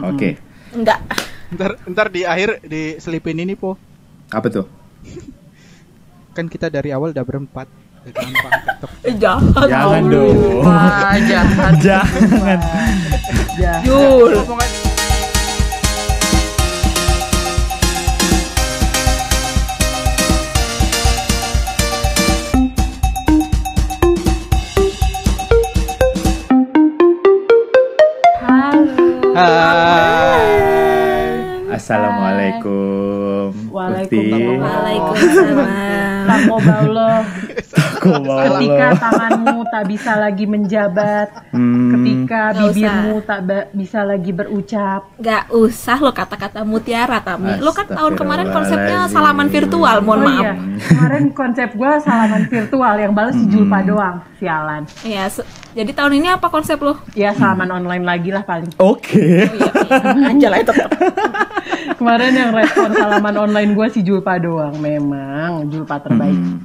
Oke. Enggak. Ntar, ntar di akhir diselipin ini po. Apa tuh? Kan kita dari awal udah berempat. Eh. Jangan lu. dong. Wah, jahat. Jangan. jahat. Jul. Assalamualaikum. Waalaikumsalam. Waalaikumsalam. Ketika tanganmu tak bisa lagi menjabat, Hmm. ketika bibirmu tak ba- bisa lagi berucap. Gak usah lo kata-kata mutiara Tami. Lo kan tahun kemarin konsepnya salaman virtual, mohon oh maaf. iya, kemarin konsep gua salaman virtual yang balas si Julpa doang, sialan. Iya, se- jadi tahun ini apa konsep lo? Ya salaman online lagi lah paling. Oke. Oh, iya, iya. Anjala itu. Kemarin yang respon salaman online gua si Julpa doang, memang Julpa terbaik. Hmm.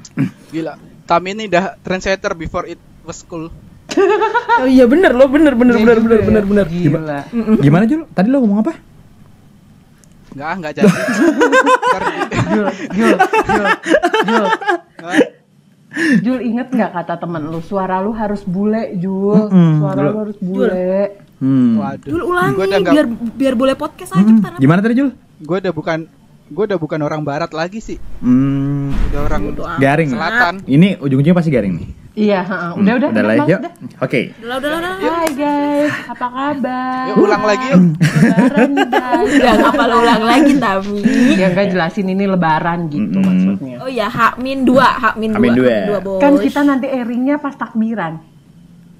Gila. Tami ini udah trendsetter before it was cool. Oh iya bener lo, bener bener bener bener bener bener. Gila. Gimana Jul? Tadi lo ngomong apa? Enggak, enggak jadi. Jul, Jul, Jul, Jul. Jul inget nggak kata temen lu suara lu harus bule Jul Mm-mm, suara Jul. lu harus bule Hmm. Waduh. Dulu ulangi Gua udah nggak- biar biar boleh podcast aja Hmm. Gimana tadi Jul? Gue udah bukan gue udah bukan orang barat lagi sih. Hmm. Udah orang Garing. selatan. Ini ujung-ujungnya pasti garing nih. iya ha-ha. udah udah Udah lah males yuk. Oke. Udah udah udah. Hai guys apa kabar Yuk ulang lagi yuk. lebaran guys Udah ngapa lo ulang lagi Tami? ya enggak jelasin ini lebaran gitu maksudnya Oh ya, Hakmin 2, Hakmin 2. Hakmin dua. boy. kan kita nanti airingnya pas takbiran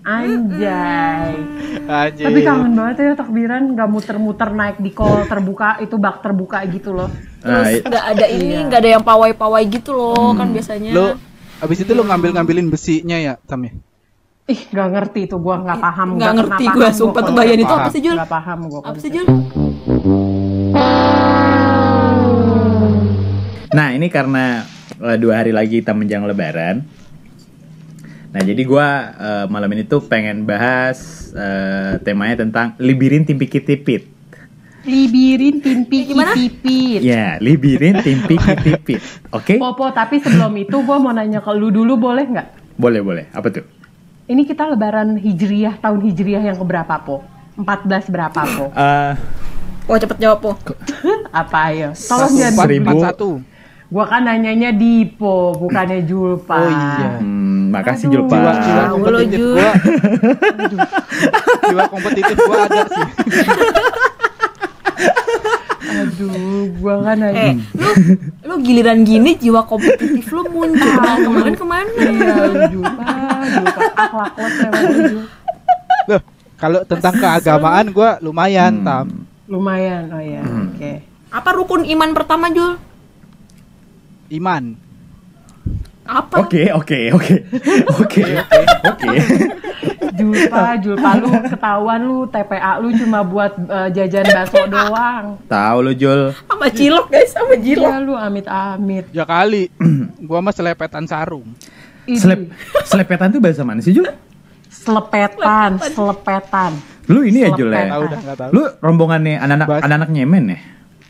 Anjay. Anjir. Tapi kangen banget ya takbiran nggak muter-muter naik di kol terbuka itu bak terbuka gitu loh. Terus Nah, nggak ada ini, nggak ada yang pawai-pawai gitu loh kan biasanya. Lo abis itu lo ngambil-ngambilin besinya ya, Tam ya? Ih nggak ngerti tuh gua nggak paham. nggak pernah ngerti paham gue, sumpah tuh bayan itu apa sih Jul? Nggak paham gua. Apa sih. Jul? Nah ini karena eh, dua hari lagi kita menjelang Lebaran. Nah jadi gua eh, malam ini tuh pengen bahas eh, temanya tentang libirin tim pikit-tipit. Libirin timpi Gimana? tipit. Ya, libirin tim pikit-tipit. Oke? Popo, tapi sebelum itu gua mau nanya ke lu dulu boleh nggak? Boleh boleh. Apa tuh? Ini kita lebaran hijriyah tahun hijriyah yang keberapa po? 14 berapa po? Eh, Oh cepet jawab po. Apa ayo? Tolong jangan satu. Gua kan nanyanya Dipo, bukannya Julpa. Oh iya. hmm, makasih Aduh. Julpa. Jiwa, jiwa kompetitif gua. jiwa kompetitif gua ada sih. Aduh, gua kan Eh, nanya. lu lu giliran gini jiwa kompetitif lu muncul. Nah, kemarin ke mana? Iya, Julpa, Julpa akhlak lo. Loh, kalau tentang keagamaan gua lumayan, Hmm. Tam. Lumayan, oh ya, oke. Apa rukun iman pertama Jul? Iman. Apa? Oke oke oke oke oke. Julpa, Julpa lu ketahuan lu TPA lu cuma buat eh, jajan bakso doang. Tahu lo Jul? Sama cilok guys, sama cilok. Iya lu amit-amit. Ya kali. gua mah selepetan sarung. Selep selepetan tuh bahasa mana sih Jul? Selepetan, selepetan. Lu ini ya Jul ya? Tahu dah enggak tahu. Lu rombongannya anak-anak anak-anak nyemen ya?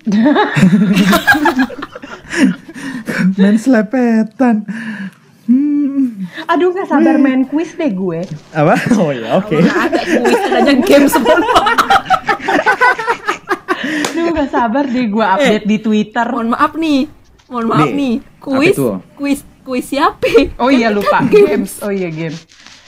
Main selepetan. Hmm. Aduh nggak sabar main quiz deh gue. Apa? Oh ya, oke. Ada kuis, adanya game semua. Aduh nggak sabar deh gue update di Twitter. Mohon maaf nih. Mohon maaf Nih, Kuis, kuis, kuis siapa? Oh iya lupa games. Oh iya game.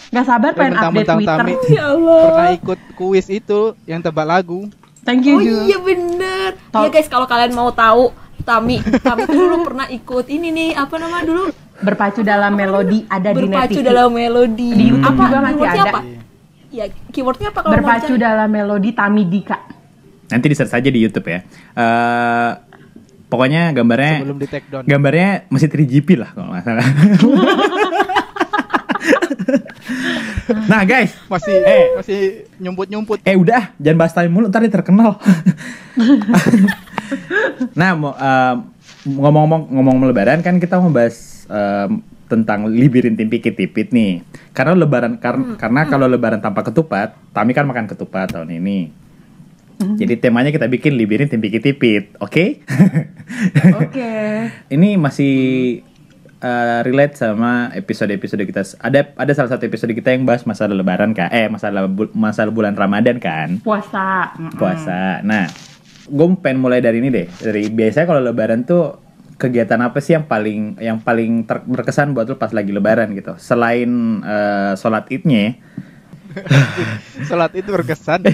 Nggak sabar pengen update Mentang-mentang Twitter. Tami Ya Allah. pernah ikut kuis itu yang tebak lagu. Thank you Oh iya bener. Tau- Iya guys, kalau kalian mau tahu Tami, Tami tuh dulu pernah ikut ini nih, apa nama dulu? Berpacu dalam melodi ada di net Berpacu dalam melodi. Di YouTube apa? juga masih keywordnya ada. Apa? Ya, keywordnya apa kalau mau Berpacu dalam melodi Tami Dika. Nanti di search aja di YouTube ya. Eh pokoknya gambarnya Sebelum di take down. gambarnya masih 3GP lah kalau nggak salah. nah guys, Masih Eh. masih nyumput-nyumput. eh udah jangan bahas time mulu ntar dia terkenal. nah mau eh, ngomong-ngomong ngomong lebaran kan kita mau bahas eh, tentang libirin tim pikit-tipit nih. Karena lebaran kar- karena kalau lebaran tanpa ketupat, Tami kan makan ketupat tahun ini. Jadi temanya kita bikin libirin tipit-tipit, oke? Oke. Ini masih uh, relate sama episode-episode kita. Ada ada salah satu episode kita yang bahas masalah lebaran kan? Eh, masalah bu- masalah bulan Ramadan kan? Puasa. Puasa. Nah, gue pengen mulai dari ini deh. Dari biasanya kalau lebaran tuh kegiatan apa sih yang paling yang paling ter- berkesan buat lu pas lagi lebaran gitu? Selain uh, sholat idnya, Sholat itu berkesan.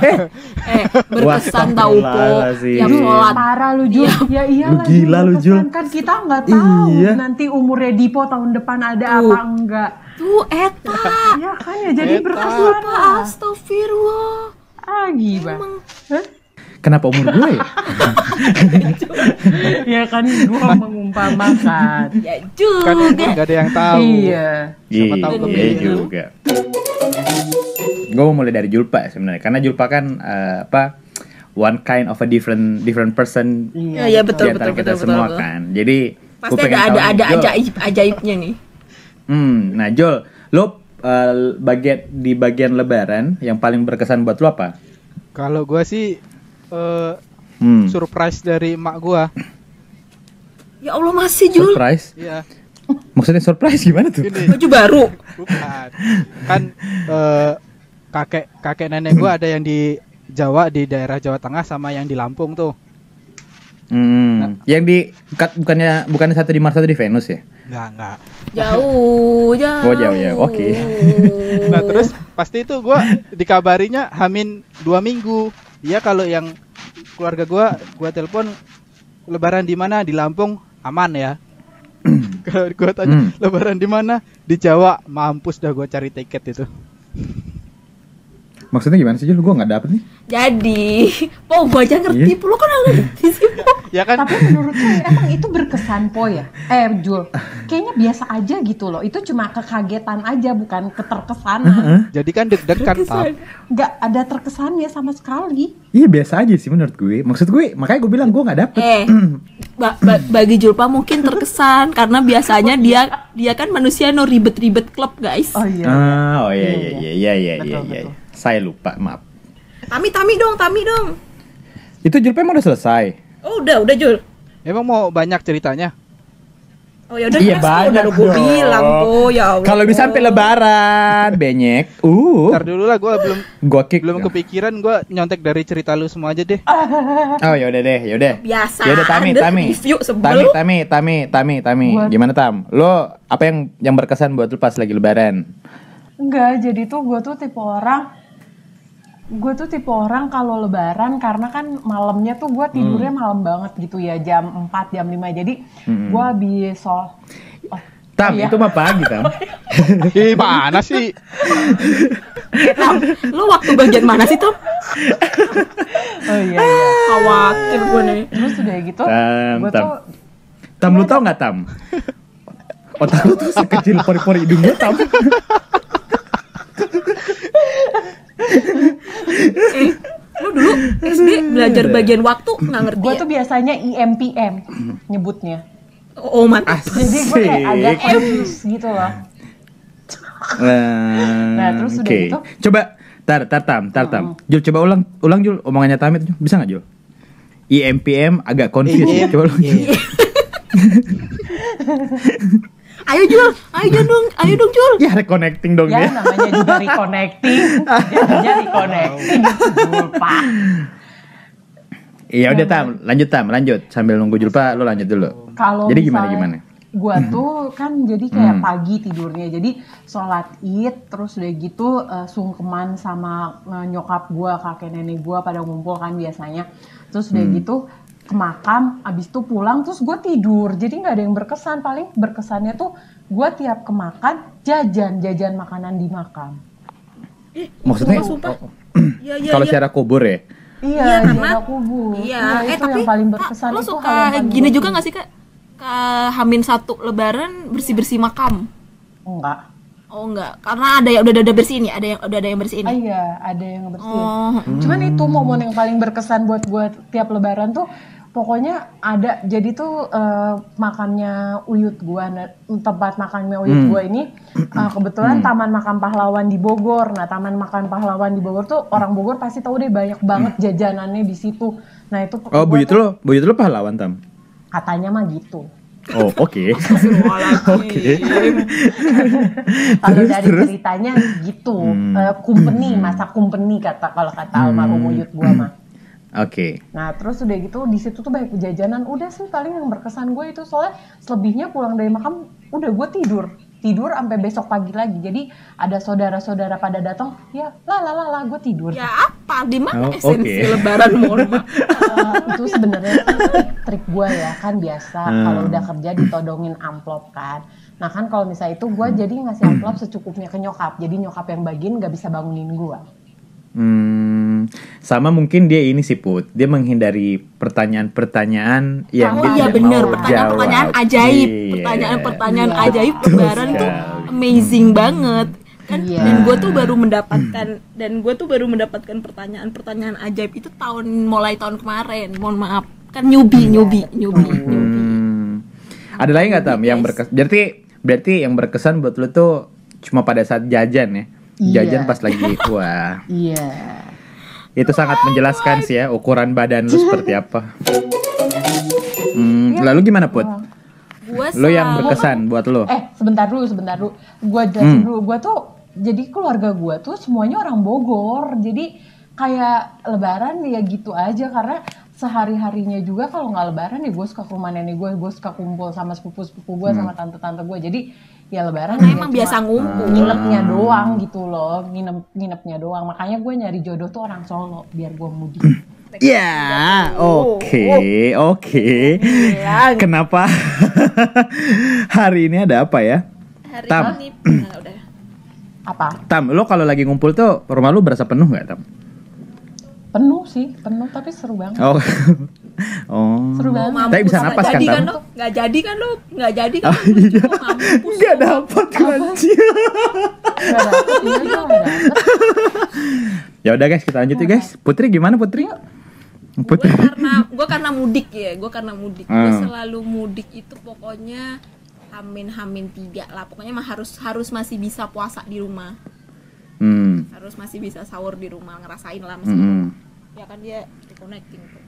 Eh, berkesan Wah, tahu po astagfirullahaladzim. yang sholat. Parah lu Jul. Ya iyalah. Lu gila, lu, Jul. berkesan. Kan kita nggak tahu Iya. nanti umurnya Dipo tahun depan ada Tuh. apa enggak. Tuh eta. Ya kan ya jadi berkesan. Astagfirullah. Ah gimana? Emang Hah? Kenapa umur gue ya? Ya kan gua mengumpamakan. ya juga. kan umur gak ada yang tahu. Iya. Siapa tahu Iya juga. Gue mau mulai dari Julpa sebenarnya karena Julpa kan eh, apa one kind of a different different person Ya, ya betul di antara betul kita betul semua betul. kan. Jadi Pasti ada ada nih, ada Jul. ajaib ajaibnya nih. Hmm, nah Jol, lo eh, bagian di bagian Lebaran yang paling berkesan buat lo apa? Kalau gua sih eh, Hmm. surprise dari emak gua. Ya Allah masih Jul. Surprise? Iya. Maksudnya surprise gimana tuh? Gini, Baju baru. bukan. Kan eh, kakek kakek nenek gua ada yang di Jawa di daerah Jawa Tengah sama yang di Lampung tuh. Hmm. Yang di kat- bukannya bukannya satu di Mars satu di Venus ya? Enggak, enggak. Jauh, jauh. Oh, jauh, ya. Oke. Nah terus pasti itu gua dikabarinya Hamin dua minggu. Iya kalau yang keluarga gua gua telepon Lebaran di mana di Lampung aman ya. Kalau gua tanya Hmm. Lebaran di mana di Jawa mampus dah gua cari tiket itu. Maksudnya gimana sih Jul? Gue nggak dapet nih. Jadi, Po gua aja ngerti, Iya. Lu kan nggak ngerti sih, Po. Ya kan Tapi menurut saya emang itu berkesan po ya? Eh Jul, kayaknya biasa aja gitu loh. Itu cuma kekagetan aja, bukan keterkesanan. jadi kan deg-degan tap. Nggak ada terkesannya sama sekali. Iya biasa aja sih menurut gue. Maksud gue makanya gue bilang gue nggak dapet. Eh, ba- ba- bagi Julpa mungkin terkesan karena biasanya dia dia kan manusia no ribet-ribet klub, guys. Oh iya. Ah, oh iya iya Iya, iya iya iya Betul, iya. iya. Saya lupa, maaf. Tami, Tami dong, Tami dong. Itu Julpa emang udah selesai. Oh, udah, udah Jul. Emang mau banyak ceritanya? Oh ya udah, Iya, banyak udah gue bilang, Po, ya Allah. Kalau bisa sampai lebaran, benyek. Uh, Ntar dulu lah gua belum gua kick. belum kepikiran gua nyontek dari cerita lu semua aja deh. Oh ya udah deh, ya udah. Biasa, Ya udah Tami, Tami. review. Tami, Tami, Tami, Tami, Tami. Gimana Tam? Lo apa yang yang berkesan buat lo pas lagi lebaran? Enggak, jadi tuh gue tuh tipe orang gue tuh tipe orang kalau lebaran karena kan malamnya tuh gue tidurnya malam banget gitu ya jam 4 jam 5 jadi gue habis sol oh, Tam, iya. itu mah pagi, Tam. Ih, mana sih? Tam, lu waktu bagian mana sih, Tom? oh iya, iya. Khawatir gue nih. terus udah gitu Tam, gue Tam. tuh Tam, lu tau nggak Tam? Otak lu tuh sekecil pori-pori hidung gue, Tam. Eh, lu dulu SD belajar bagian waktu nggak ngerti gue ya? tuh biasanya IMPM nyebutnya Oh, mantap. jadi gue kayak agak Asik. confused gitu loh Nah, Nah, terus udah oke. gitu. Coba, tar, tar, tam, tar, tam. Jul, coba ulang, ulang Jul, omongannya Tamit, Jul. bisa nggak Jul? IMPM agak confused, Iya. coba ulang. Jul. Ayo Jul, ayo Jul dong, ayo dong Jul. Ya, reconnecting dong ya dia. namanya juga reconnecting ya kerja reconnecting lupa Iya udah tam, lanjut tam, lanjut sambil nunggu Julpa, lo lanjut dulu. Kalau Jadi gimana misalnya gimana? Gua tuh kan jadi kayak Hmm. pagi tidurnya. Jadi sholat id terus udah gitu eh, sungkeman sama eh, nyokap gua, kakek nenek gua pada ngumpul kan biasanya. Terus udah Hmm. gitu ke makam, abis itu pulang terus gue tidur. Jadi nggak ada yang berkesan. Paling berkesannya tuh gua tiap ke makan jajan jajan makanan di makam. Maksudnya sumpah, sumpah. oh, Iya, iya, kalau iya. secara kubur ya? Iya, Iya, karena kubur. Iya, Nah, eh itu tapi yang paling Kak, berkesan lo itu suka gini juga ingat. gak sih kak? Ke Hamin satu Lebaran bersih bersih makam? Enggak. Oh enggak, karena ada yang udah ada bersihin ya, ada yang udah ada yang bersihin. Ah, iya, ada yang bersihin. Oh, Cuman itu momen yang paling berkesan buat gue tiap lebaran tuh pokoknya ada jadi tuh eh, makamnya Uyut gua nah, tempat makamnya Uyut Hmm. gua ini eh, kebetulan Taman Makam Pahlawan di Bogor. Nah, Taman Makam Pahlawan di Bogor tuh orang Bogor pasti tahu deh banyak banget jajanannya di situ. Nah, itu Hmm. Oh, buyut tuh lo, buyut lo pahlawan tam. katanya mah gitu. Oh, oke. Oke. Kalau dari terus? ceritanya gitu, Hmm. Eh, kumpeni, masa kumpeni kata kalau kata almarhum Uyut gua mah. Oke. Nah terus udah gitu di situ tuh banyak jajanan. Udah sih paling yang berkesan gue itu soalnya selebihnya pulang dari makam udah gue tidur tidur sampai besok pagi lagi. Jadi ada saudara-saudara pada datang, ya lah lah lah lah gue tidur. Ya apa? Di mana Oh, esensi oke. lebaran mohon maaf. Eh, itu sebenarnya trik gue ya kan biasa Hmm. kalau udah kerja ditodongin amplop kan. Nah kan kalau misalnya itu gue jadi ngasih amplop secukupnya ke nyokap. Jadi nyokap yang bagian nggak bisa bangunin gue. Hmm, sama mungkin dia ini sih Put, dia menghindari pertanyaan-pertanyaan yang Oh dia iya bener, mau pertanyaan-pertanyaan jawab. ajaib, Iya. pertanyaan-pertanyaan Iya. ajaib lebaran tuh amazing banget. Kan Iya. dan gue tuh baru mendapatkan dan gue tuh baru mendapatkan pertanyaan-pertanyaan ajaib itu tahun mulai tahun kemarin. Mohon maaf. Kan nyubi, nyubi, nyubi, nyubi. Hmm. Ada lagi nggak tam yang berkesan? Berarti berarti yang berkesan buat lu tuh cuma pada saat jajan ya? Iya. Jajan pas lagi wah Iya. itu sangat menjelaskan sih ya ukuran badan lu seperti apa. Hmm, Iya. lalu gimana Put? Gue Lu yang berkesan buat lu? Eh, sebentar dulu, sebentar dulu. Gua Hmm. jelasin dulu. Gua tuh jadi keluarga gua tuh semuanya orang Bogor. Jadi kayak lebaran ya gitu aja karena sehari-harinya juga kalau nggak lebaran ya gue suka ke rumah nenek gue, gue suka kumpul sama sepupu-sepupu gue, sama tante-tante gue. Jadi ya lebaran Karena emang biasa ngumpul. nginepnya doang gitu loh, nginep nginepnya doang. Makanya gue nyari jodoh tuh orang Solo biar gue mudik. Ya, oke, oke. Bilang. Kenapa hari ini ada apa ya? Hari Tam. ini nah, udah. Apa? Tam, lo kalau lagi ngumpul tuh rumah lu berasa penuh nggak Tam? Penuh sih, penuh tapi seru banget. Oh, oh. Seru banget. Mampus, Tapi bisa napas kan, jadi kan lo? Nggak jadi kan lo? Nggak jadi kan? Oh iya, Cuma mampus. nggak dapat kunci. Iya, ya udah guys, kita lanjut yuk guys. Putri gimana Putri? gue Putri. karena gue karena mudik ya gue karena mudik gue Hmm. selalu mudik itu pokoknya hamin hamin tiga lah pokoknya mah harus harus masih bisa puasa di rumah Hmm. harus masih bisa sahur di rumah ngerasain lah hmm, meskipun hmm. ya kan dia reconnecting tuh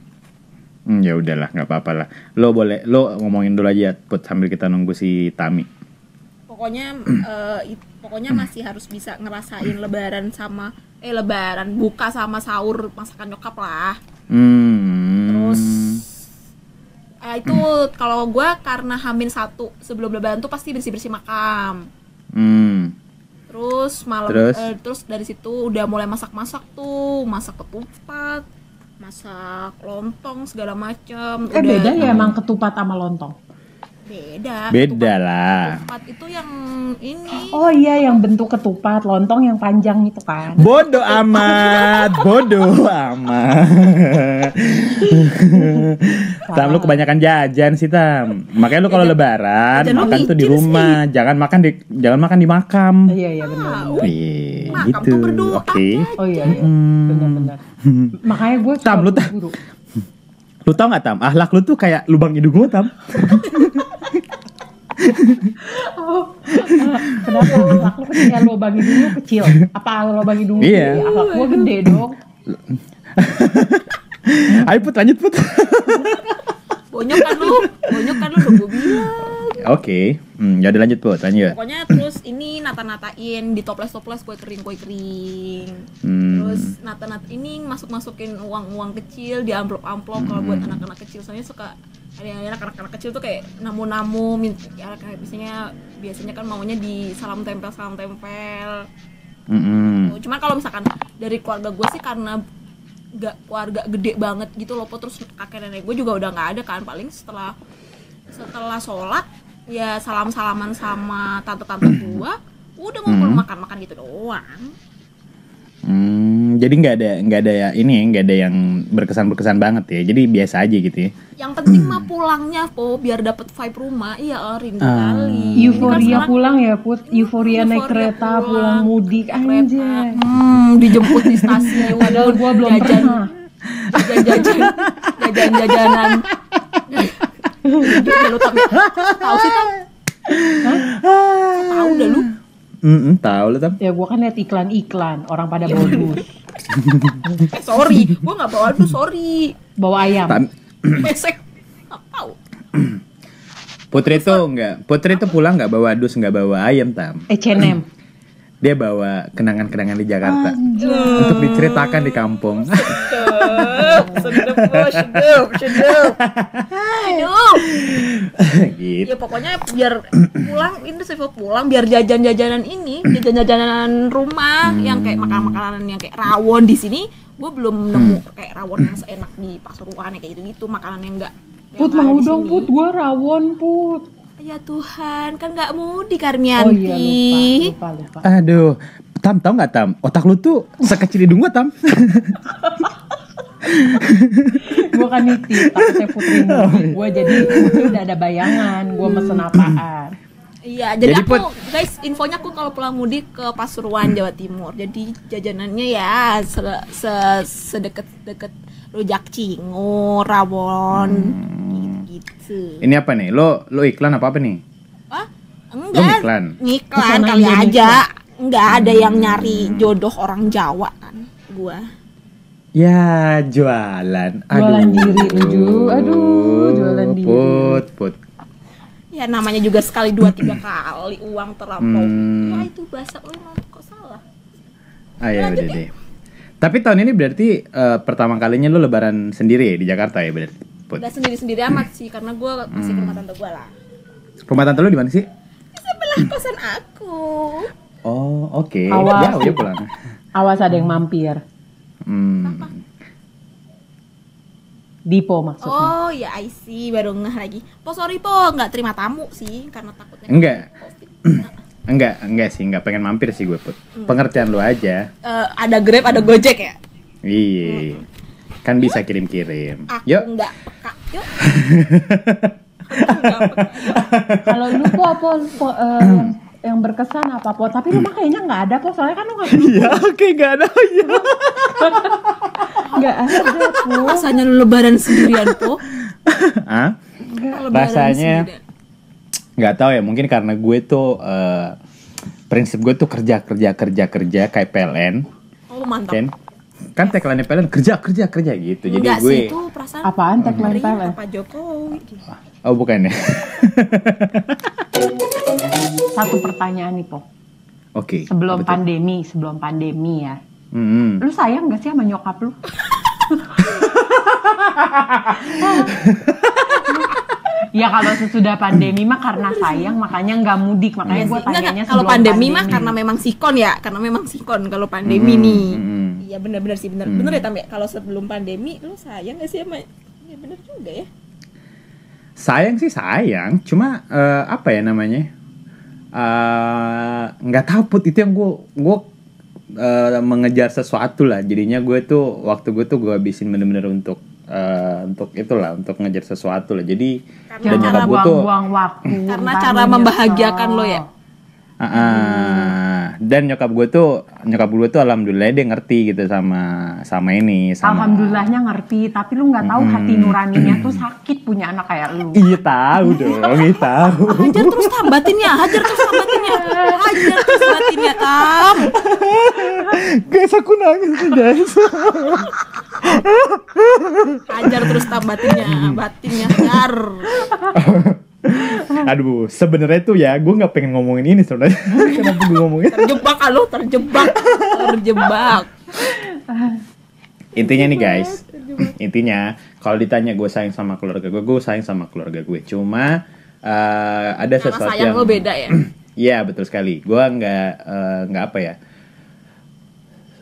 Hmm, ya udahlah, nggak apa-apa lah. Lo boleh, lo ngomongin dulu aja, Put, sambil kita nunggu si Tami. pokoknya it- pokoknya masih harus bisa ngerasain lebaran sama eh lebaran buka sama sahur masakan nyokap lah Hmm. terus eh, itu kalau gue karena hamin satu sebelum lebaran tuh pasti bersih bersih makam Hmm. Terus malam Terus? eh, terus dari situ udah mulai masak-masak tuh, masak ketupat, masak lontong segala macem. Eh Udah- beda ya emang ketupat sama lontong. Beda. Beda Ketupat- lah. Ketupat itu yang ini. Oh iya yang bentuk ketupat, lontong yang panjang itu kan. Bodoh amat, bodoh amat. Tam, lu kebanyakan jajan sih Tam. Makanya lu kalau lebaran Jajan makan tuh di rumah, jangan makan di jangan makan di makam. Iya iya benar. Tahu. Iya, Makam gitu. Oke. Oh iya iya Hmm. benar-benar. Makanya gue Tam, lu. Lu tau gak Tam? Ahlak lu tuh kayak lubang hidung gua Tam. Kenapa akhlak lu kecil lubang hidung lu kecil? Apa lubang hidung lu Iya. gede? Akhlak gue gede dong. Ayo put lanjut put. Bonyok kan lu, bonyok kan lu udah gue bilang. Oke, hmm, ya udah lanjut put, lanjut. Pokoknya terus ini nata-natain di toples-toples kue kering kue kering. Hmm. Terus nata-nata ini masuk-masukin uang-uang kecil di amplop-amplop kalau buat anak-anak kecil. Soalnya suka ada anak-anak kecil tuh kayak namu-namu ya kayak biasanya biasanya kan maunya di salam tempel salam tempel. Mm-mm. Cuman kalau misalkan dari keluarga gue sih karena gak keluarga gede banget gitu loh terus kakek nenek gue juga udah nggak ada kan paling setelah setelah sholat ya salam salaman sama tante tante gue udah ngumpul makan makan gitu doang Hmm, jadi nggak ada nggak ada ya ini nggak ada yang berkesan berkesan banget ya. Jadi biasa aja gitu ya. yang penting mah pulangnya po biar dapet vibe rumah iya oh, rindu Ah. kali kan Euforia sekarang- pulang ya put. Euforia naik Euforia kereta pulang, pulang mudik naik anjay. hmm, dijemput di stasiun Padahal gue belum jajan pernah. jajan jajan jajan jajan-jajanan Udah lu tapi tahu sih tam tahu dah lu Mm tahu lo tam. Ya gue kan liat iklan-iklan orang pada bawa dus, eh, sorry gue nggak bawa lu sorry bawa ayam. Tam. nggak tahu Putri tuh enggak, Putri tuh pulang nggak bawa dus, nggak bawa ayam tam. H&M. Dia bawa kenangan-kenangan di Jakarta. Untuk diceritakan di kampung. sedep sedep bos sedep sedep aduh. Gitu. ya pokoknya biar pulang ini saya pulang. Biar jajan-jajanan ini jajan-jajanan rumah yang kayak makanan-makanan yang kayak rawon di sini gue belum nemu kayak rawon yang seenak di Pasuruan kayak gitu-gitu. Makanan yang enggak Put mau dong Put, gue rawon Put. Ya Tuhan kan nggak mudik Oh Karmianti iya lupa, lupa, lupa. Aduh, Tam tahu nggak Tam? Otak lu tuh sekecil hidung gua Tam. gue kan nitip, takutnya Putri mudik. Gue jadi udah ada bayangan, gue mesen apaan. Iya, jadi, Jadi, aku Put- guys, infonya aku kalau pulang mudik ke Pasuruan Jawa Timur. Jadi jajanannya ya se, se sedekat-dekat rujak cingur, rawon, gitu. Ini apa nih? Lo lo iklan apa apa nih? Wah, Lo enggak. ngiklan? Ngiklan Pesanan kali aja. Enggak ada yang nyari jodoh orang Jawa kan, gua. Ya jualan. Jualan diri lu, Ju. Aduh, jualan diri. Put, put. Ya namanya juga sekali dua tiga kali uang terlampau. Hmm. Wah, itu bahasa lu kok salah. Ah ya udah deh. Tapi tahun ini berarti eh, pertama kalinya lo lebaran sendiri ya di Jakarta ya berarti. Put. Udah sendiri-sendiri amat sih karena gua masih ke rumah tante gua lah. Rumah tante lo di mana sih? sebelah kosan aku. Oh, oke. Awas. Jauh ya pulang. Awas ada yang mampir. Hmm. Dipo maksudnya. Oh ya I see baru ngeh lagi. Po sorry po nggak terima tamu sih karena takutnya. Enggak. Enggak, enggak sih, enggak pengen mampir sih gue, Put. Pengertian lu aja. Eh, ada Grab ada Gojek ya. Iya. Kan bisa kirim-kirim. Aku Yuk. nggak peka. Yuk. Nggak. Kalau lu po, po, po, eh, yang, yang berkesan apa po? Tapi lu mah kayaknya nggak ada po, soalnya kan lu nggak Iya, oke, enggak ada. Iya. nggak ada po. Rasanya lu lebaran sendirian po. Hah? Lebaran Rasanya- sendirian. nggak tahu ya mungkin karena gue tuh eh, prinsip gue tuh kerja kerja kerja kerja kayak PLN Oh mantap. kan kan tagline PLN kerja kerja kerja gitu jadi Enggak gue sih itu perasaan Apaan tagline PLN? Pak Jokowi. oh bukan ya Satu pertanyaan nih po. oke Sebelum betul. pandemi, sebelum pandemi ya. Mm-mm. Lu sayang gak sih sama nyokap lu? ya kalau sesudah pandemi mah karena sayang makanya nggak mudik makanya Iya gue tanyanya kalau sebelum pandemi, mah karena memang sikon ya, karena memang sikon kalau pandemi Hmm, nih. hmm. Iya benar-benar sih benar. Bener ya Tam ya? Kalau sebelum pandemi lu sayang gak sih sama Ya bener juga ya. sayang sih sayang cuma eh, apa ya namanya Eh, nggak tahu put itu yang gue gue eh, mengejar sesuatu lah jadinya gue tuh waktu gue tuh gue habisin bener-bener untuk eh, untuk itulah untuk ngejar sesuatu lah jadi Karena dan nyokap gue tuh buang-buang waktu Karena cara membahagiakan lo ya. Ah, ah. dan nyokap gue tuh nyokap gue tuh alhamdulillah dia ngerti gitu sama sama ini sama Alhamdulillahnya ngerti, tapi lu nggak tahu hati nuraninya tuh sakit punya anak kayak lu. iya tahu dong iya tahu Hajar terus tambatinnya, hajar terus tambatinnya. Hajar terus tambatinnya, Tam. guys aku nangis guys Hajar terus tambatinnya, batinnya hajar. aduh sebenarnya tuh ya gue nggak pengen ngomongin ini sebenarnya kenapa gue ngomongin Terjebak lo, terjebak. Terjebak. intinya nih guys intinya kalau ditanya gue sayang sama keluarga gue gue sayang sama keluarga gue cuma eh, ada Cara sesuatu sayang yang lo beda ya. Iya betul sekali gue nggak eh, nggak apa ya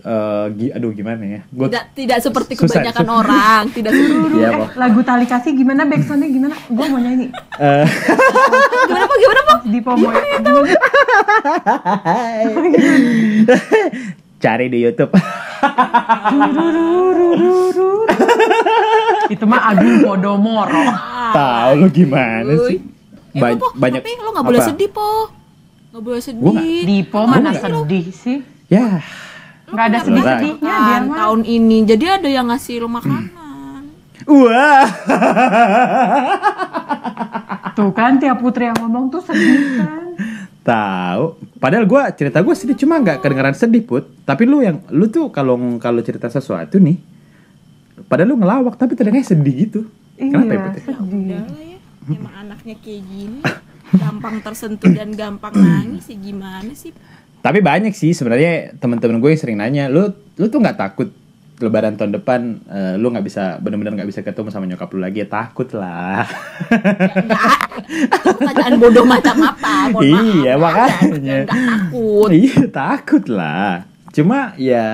Eh, gi- aduh gimana ya gue Tidak tidak seperti Susah, kebanyakan susah. orang, tidak seperti Iya, Eh, lagu tali kasih gimana backsoundnya gimana? Gue mau nyanyi. Eh, Gimana po? Gimana po? Di pomo. cari di YouTube Itu mah Agung Podomoro. tahu lu gimana sih Eh, Ba- po, banyak tapi lo nggak boleh apa? sedih po. Nggak boleh sedih. Gua Di po mana sedih sih? ya Nggak ada sedih-sedihnya dia kan mah. tahun ini, jadi ada yang ngasih lo makanan. Wah. Tuh kan tiap putri yang ngomong tuh sedih kan. Tahu. Padahal gua cerita gua sedih cuma nggak kedengeran sedih put. Tapi lu yang lu tuh kalau kalau cerita sesuatu nih, padahal lu ngelawak tapi terdengarnya sedih gitu. Kenapa ya Iya, put? ya? sedih. Udah lah ya, emang anaknya kayak gini, gampang tersentuh dan gampang nangis sih gimana sih? Tapi banyak sih sebenarnya teman-teman gue yang sering nanya, lu lu tuh nggak takut Lebaran tahun depan eh, lu nggak bisa benar-benar nggak bisa ketemu sama nyokap lu lagi ya takut lah. Pertanyaan bodoh macam apa? Mohon maaf, Iya, ada. makanya. Nggak takut. iya takut lah. Cuma ya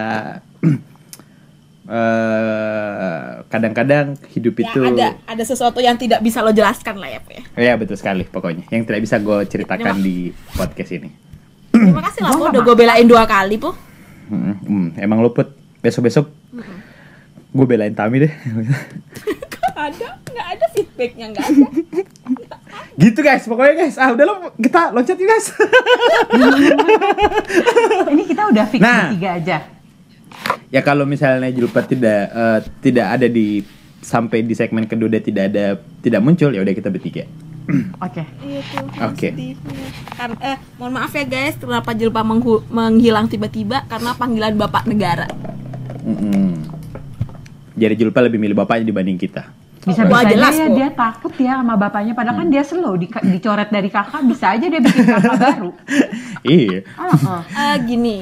eh, kadang-kadang hidup Ya itu ada ada sesuatu yang tidak bisa lo jelaskan lah ya, Pak. ya. ya betul sekali pokoknya yang tidak bisa gue ceritakan di podcast ini. Terima kasih lah, Po, udah gue belain dua kali, Po. Hmm, hmm, emang lu put besok-besok gue belain Tami deh. Nggak ada, nggak ada feedbacknya, nggak ada. gitu guys, pokoknya guys. Ah udah lo kita loncat yuk guys. Ini kita udah fix Nah. bertiga aja. ya kalau misalnya Julpat tidak eh, tidak ada di sampai di segmen kedua dia tidak ada tidak muncul ya udah kita bertiga. Oke. Iya tuh. Oke. Kan, eh, mohon maaf ya guys, kenapa Jelpa menghilang tiba-tiba karena panggilan bapak negara. Mm-mm. Jadi Julpa lebih milih bapaknya dibanding kita. Bisa bisa jelas, aja ya kok. dia takut ya sama bapaknya padahal kan dia slow di, dicoret dari kakak bisa aja dia bikin kakak baru. iya. Heeh. Eh, gini,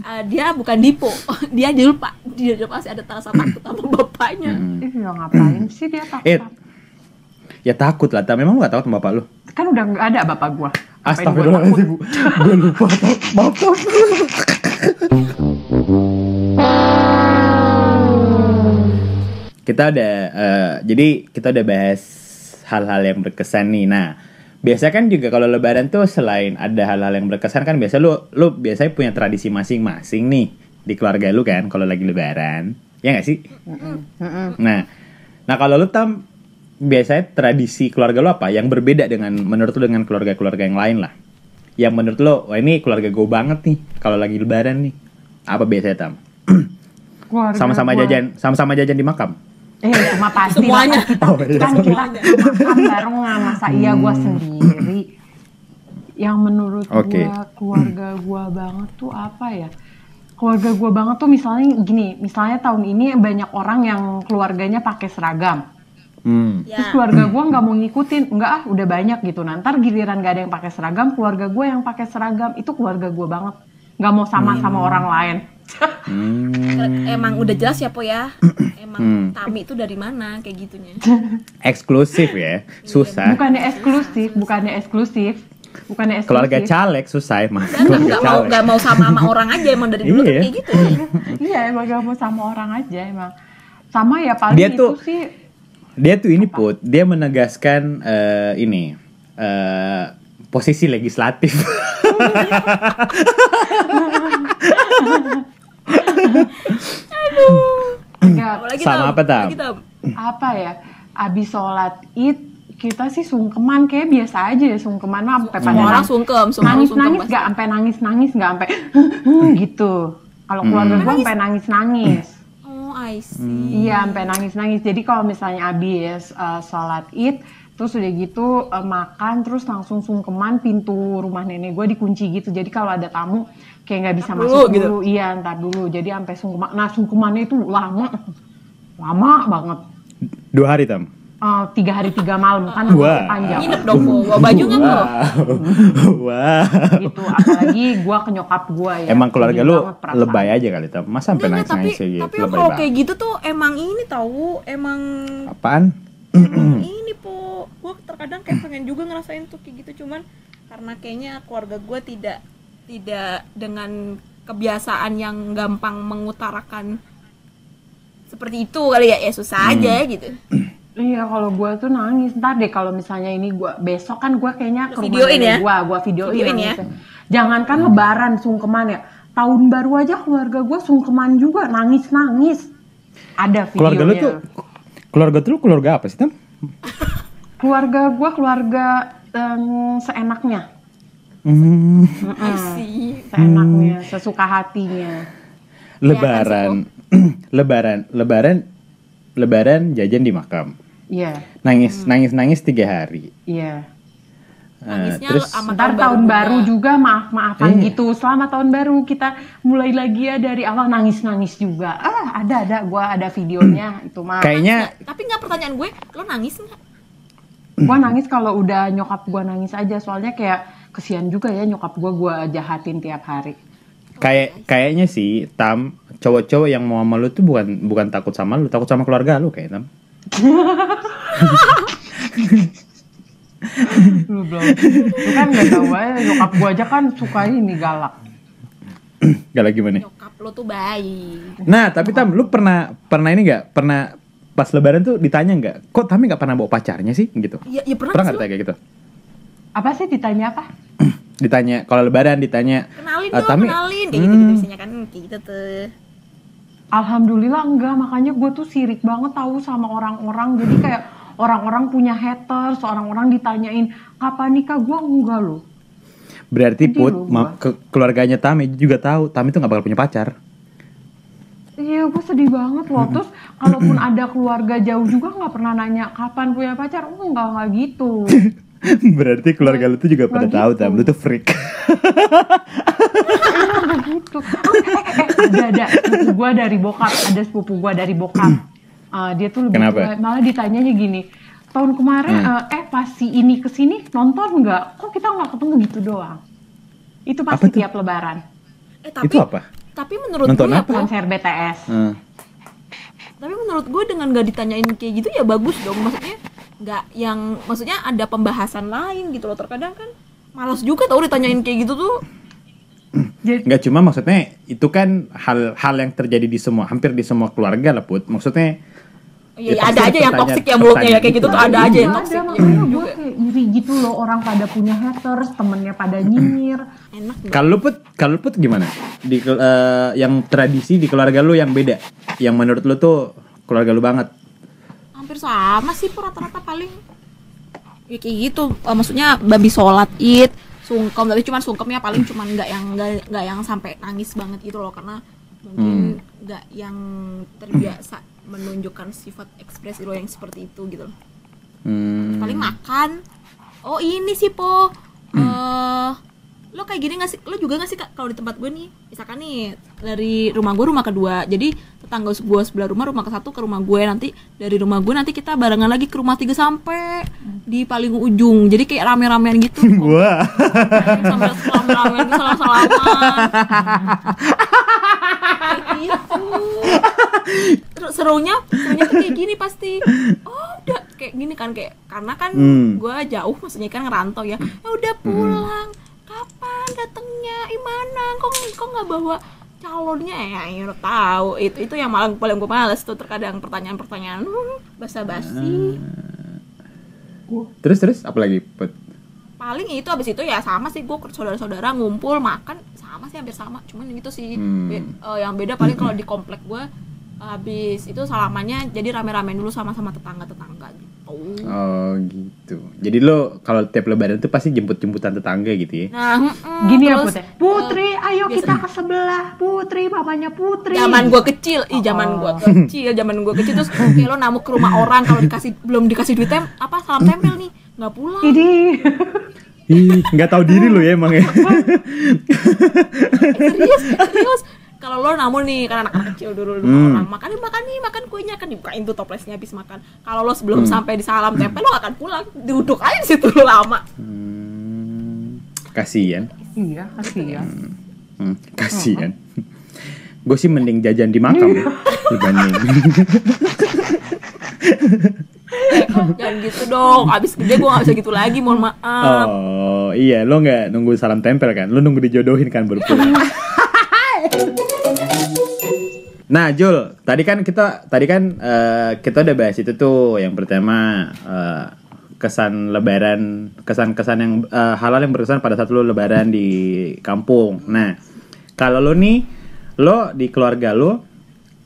eh, dia bukan Dipo, dia Jelpa. Dia, dia pasti ada rasa takut sama bapaknya. Mm. Ih, ya ngapain sih dia takut? Eh, ya takut lah. Tapi memang lu gak takut sama bapak lu. Kan udah nggak ada bapak gua. Astagfirullahaladzim. Gue lupa. Maaf, maaf. kita udah eh, jadi kita udah bahas hal-hal yang berkesan nih. Nah, biasa kan juga kalau lebaran tuh selain ada hal-hal yang berkesan kan biasa lu lu biasanya punya tradisi masing-masing nih di keluarga lu kan kalau lagi lebaran. Ya nggak sih? Mm-mm. Nah, nah kalau lu tam biasanya tradisi keluarga lu apa yang berbeda dengan menurut lu dengan keluarga-keluarga yang lain lah? Yang menurut lu, wah ini keluarga gue banget nih kalau lagi lebaran nih. Apa biasanya tam? Sama-sama jajan, sama-sama jajan di makam. Eh, cuma pasti Semuanya. lah, kita, Oh, iya. kan kita makan bareng nggak masa iya gua sendiri. Yang menurut Oke. gua keluarga gua banget tuh apa ya? Keluarga gua banget tuh misalnya gini, misalnya tahun ini banyak orang yang keluarganya pakai seragam. Hmm. Terus Ya. keluarga gua nggak mau ngikutin, enggak ah udah banyak gitu. Nah, ntar giliran gak ada yang pakai seragam, keluarga gua yang pakai seragam itu keluarga gua banget. Nggak mau sama sama orang lain. Hmm. Emang udah jelas ya, Po ya. Emang Hmm. Tami itu dari mana kayak gitunya. Eksklusif ya, susah. Bukannya eksklusif, bukannya eksklusif, bukannya eksklusif. Keluarga caleg susah emang. Dan Keluarga nggak mau nggak mau sama sama orang aja emang dari dulu Iya. kayak gitu. iya emang gak mau sama orang aja emang sama ya paling Dia itu tuh- sih Dia tuh ini put, dia menegaskan eh, ini eh, posisi legislatif. Apalagi Sama Tam? apa, Tam? Apa ya? Abis sholat id kita sih sungkeman. Kayak biasa aja ya sungkeman. Mah sampai pada orang sungkem, nangis sungkem nangis nggak sampai nangis nangis nggak sampai gitu. Kalau keluarga gua sampai nangis nangis Oh, I see. Iya, sampai nangis-nangis. Jadi kalau misalnya abis uh, sholat id, terus udah gitu uh, makan, terus langsung sungkeman pintu rumah nenek gue dikunci gitu. Jadi kalau ada tamu kayak nggak bisa Ntar masuk dulu, gitu. dulu. Iya, ntar dulu. Jadi sampai sungkeman. Nah, sungkemannya itu lama, lama banget. Dua hari tam. Uh, tiga hari tiga malam kan Wah. panjang Nginep dong. Bawa baju nggak, Po? Wah. gitu. Apalagi gue ke nyokap gue ya. Emang keluarga lu lebay aja kali tam. Masa sampai nangis tapi nangis kayak gitu? tapi Lebay kalau banget. kayak gitu tuh emang ini tahu, emang Apaan? emang ini po gue terkadang kayak pengen juga ngerasain tuh kayak gitu cuman karena kayaknya keluarga gue tidak tidak dengan kebiasaan yang gampang mengutarakan seperti itu kali ya ya susah aja gitu Iya kalau gue tuh nangis. Ntar deh kalau misalnya ini gua besok kan gue kayaknya ke videoin ya? gue gue videoin, Videoin ya? nangisnya. Jangankan lebaran sungkeman ya. Tahun baru aja keluarga gue sungkeman juga nangis nangis ada videonya Keluarga lu tuh keluarga tuh lu keluarga apa sih tam? keluarga gue keluarga em, seenaknya. Hmm, I see. Lebaran jajan di makam. Iya, Nangis, nangis, nangis tiga hari. iya. Eh, Nangisnya terus sama Ntar tahun baru juga maaf-maafan Iya. gitu. Selamat tahun baru kita mulai lagi ya dari awal nangis-nangis juga. Ah, ada ada gua ada videonya itu mah. kayaknya tapi nggak pertanyaan gue lo nangis nggak Gua nangis kalau udah nyokap gua nangis aja soalnya kayak kesian juga ya nyokap gua gua jahatin tiap hari. kayak kayaknya sih Tam cowok-cowok yang mau sama lu tuh bukan bukan takut sama lu, takut sama keluarga lu kayak Tam. Lu belum. Lu kan nggak tahu aja nyokap gua aja kan suka ini galak. Gak lagi gimana? nyokap lo tuh baik Nah, tapi Tam, lu pernah pernah ini nggak? Pernah pas lebaran tuh ditanya nggak? Kok Tami nggak pernah bawa pacarnya sih? Gitu. ya, ya pernah, Pernah sih nggak kayak gitu? Apa sih ditanya apa? Ditanya kalau lebaran ditanya kenalin "Eh, dong Tami, kenalin kayak gitu hmm, gitu biasanya kan kayak gitu tuh Alhamdulillah enggak, makanya gue tuh sirik banget tahu sama orang-orang. Jadi kayak orang-orang punya haters, orang-orang ditanyain kapan nikah gue enggak loh. Berarti Sedih put loh ma- ke- keluarganya Tami juga tahu Tami tuh nggak bakal punya pacar. Iya, gue sedih banget loh. Terus kalaupun ada keluarga jauh juga nggak pernah nanya kapan punya pacar. Enggak, nggak gitu. Berarti keluarga lu tuh juga pada tahu gitu. Tam, lu tuh freak. Gitu. Oh, eh, eh, ada ada sepupu gue dari bokap, ada sepupu gue dari bokap. Ah, dia tuh lebih Kenapa? tua. malah ditanyanya gini. Tahun kemarin Hmm. eh, eh pas si ini ke sini nonton nggak? Kok kita nggak ketemu gitu doang? Itu pasti tiap lebaran. eh tapi Itu apa? tapi menurut Nonton gue ya apa? Konser BTS. Eh, tapi menurut gue dengan gak ditanyain kayak gitu ya bagus dong maksudnya nggak yang maksudnya ada pembahasan lain gitu loh. Terkadang kan malas juga tau ditanyain kayak gitu tuh. Nggak cuma maksudnya itu kan hal-hal yang terjadi di semua hampir di semua keluarga lah put. Maksudnya ya, Ya, ada pasti aja yang toksik ya mulutnya ya kayak gitu tuh ada aja yang Ada, toksik ya makanya gue juga. kayak iri gitu loh orang pada punya haters, temennya pada nyinyir. enak kalau lu put kalau lu put gimana? Di eh, yang tradisi di keluarga lu yang beda, yang menurut lu tuh keluarga lu banget. Hampir sama sih po rata-rata paling. Ya kayak gitu. Eh, maksudnya babi sholat id sungkem. Tapi cuman sungkemnya paling cuman nggak yang nggak yang sampai nangis banget gitu loh. Karena mungkin nggak yang terbiasa menunjukkan sifat ekspresi lo yang seperti itu gitu. Loh Hmm. paling makan. Oh ini sih po. Eh lo kayak gini nggak sih? Lo juga nggak sih kak kalau di tempat gue nih? Misalkan nih dari rumah gue rumah kedua. Jadi tetangga gue sebelah rumah rumah ke satu ke rumah gue nanti dari rumah gue nanti kita barengan lagi ke rumah tiga sampai di paling ujung. Jadi kayak rame-ramean gitu. Salam-salaman gitu salam-salaman kayak gitu. Terus serunya serunya tuh kayak gini pasti. Oh udah. Kayak gini kan kayak karena kan Hmm. gue jauh maksudnya kan ngerantau ya. Ya udah pulang. Kapan datangnya? Imana kok kok nggak bawa calonnya ya, ya udah tahu. Itu itu yang malah paling gue males tuh terkadang pertanyaan-pertanyaan hmm, basa-basi. Terus terus apa lagi? Put? paling itu abis itu ya sama sih gue saudara-saudara ngumpul makan sama sih hampir sama. Cuman itu sih. Hmm. be- eh, yang beda paling kalau di komplek gue habis itu salamannya jadi rame-rame dulu sama-sama tetangga-tetangga gitu Oh gitu. Jadi lo kalau tiap lebaran tuh pasti jemput-jemputan tetangga gitu ya? nah mm-mm, Gini ya terus, Putri. Putri, ayo biasa- kita ke sebelah. Putri, mamanya Putri. zaman gue kecil ih zaman Oh. gue kecil zaman gue kecil terus kayak lo namu ke rumah orang kalau dikasih belum dikasih duit tem apa salam tempel nih nggak pulang Ini. Ih, nggak tahu diri lo ya emang ya. serius serius kalau lo namun nih kan anak-anak kecil dulu Hmm. orang makan nih makan nih makan kuenya kan dibukain tuh toplesnya habis makan kalau lo sebelum sampai di salam tempel lo gak akan pulang duduk aja di situ lo lama Hmm, kasian. Iya, kasihan. Hmm, kasian. Gue sih mending jajan di makam ya dibanding. jangan gitu dong abis gede gue gak bisa gitu lagi mohon maaf Oh iya, lo nggak nunggu salam tempel kan? Lo nunggu dijodohin kan baru pulang. Nah Jul, tadi kan kita tadi kan eh, kita udah bahas itu tuh yang pertama eh, kesan Lebaran, kesan-kesan yang eh, hal-hal yang berkesan pada saat lo Lebaran di kampung. Nah kalau lo nih, lo di keluarga lo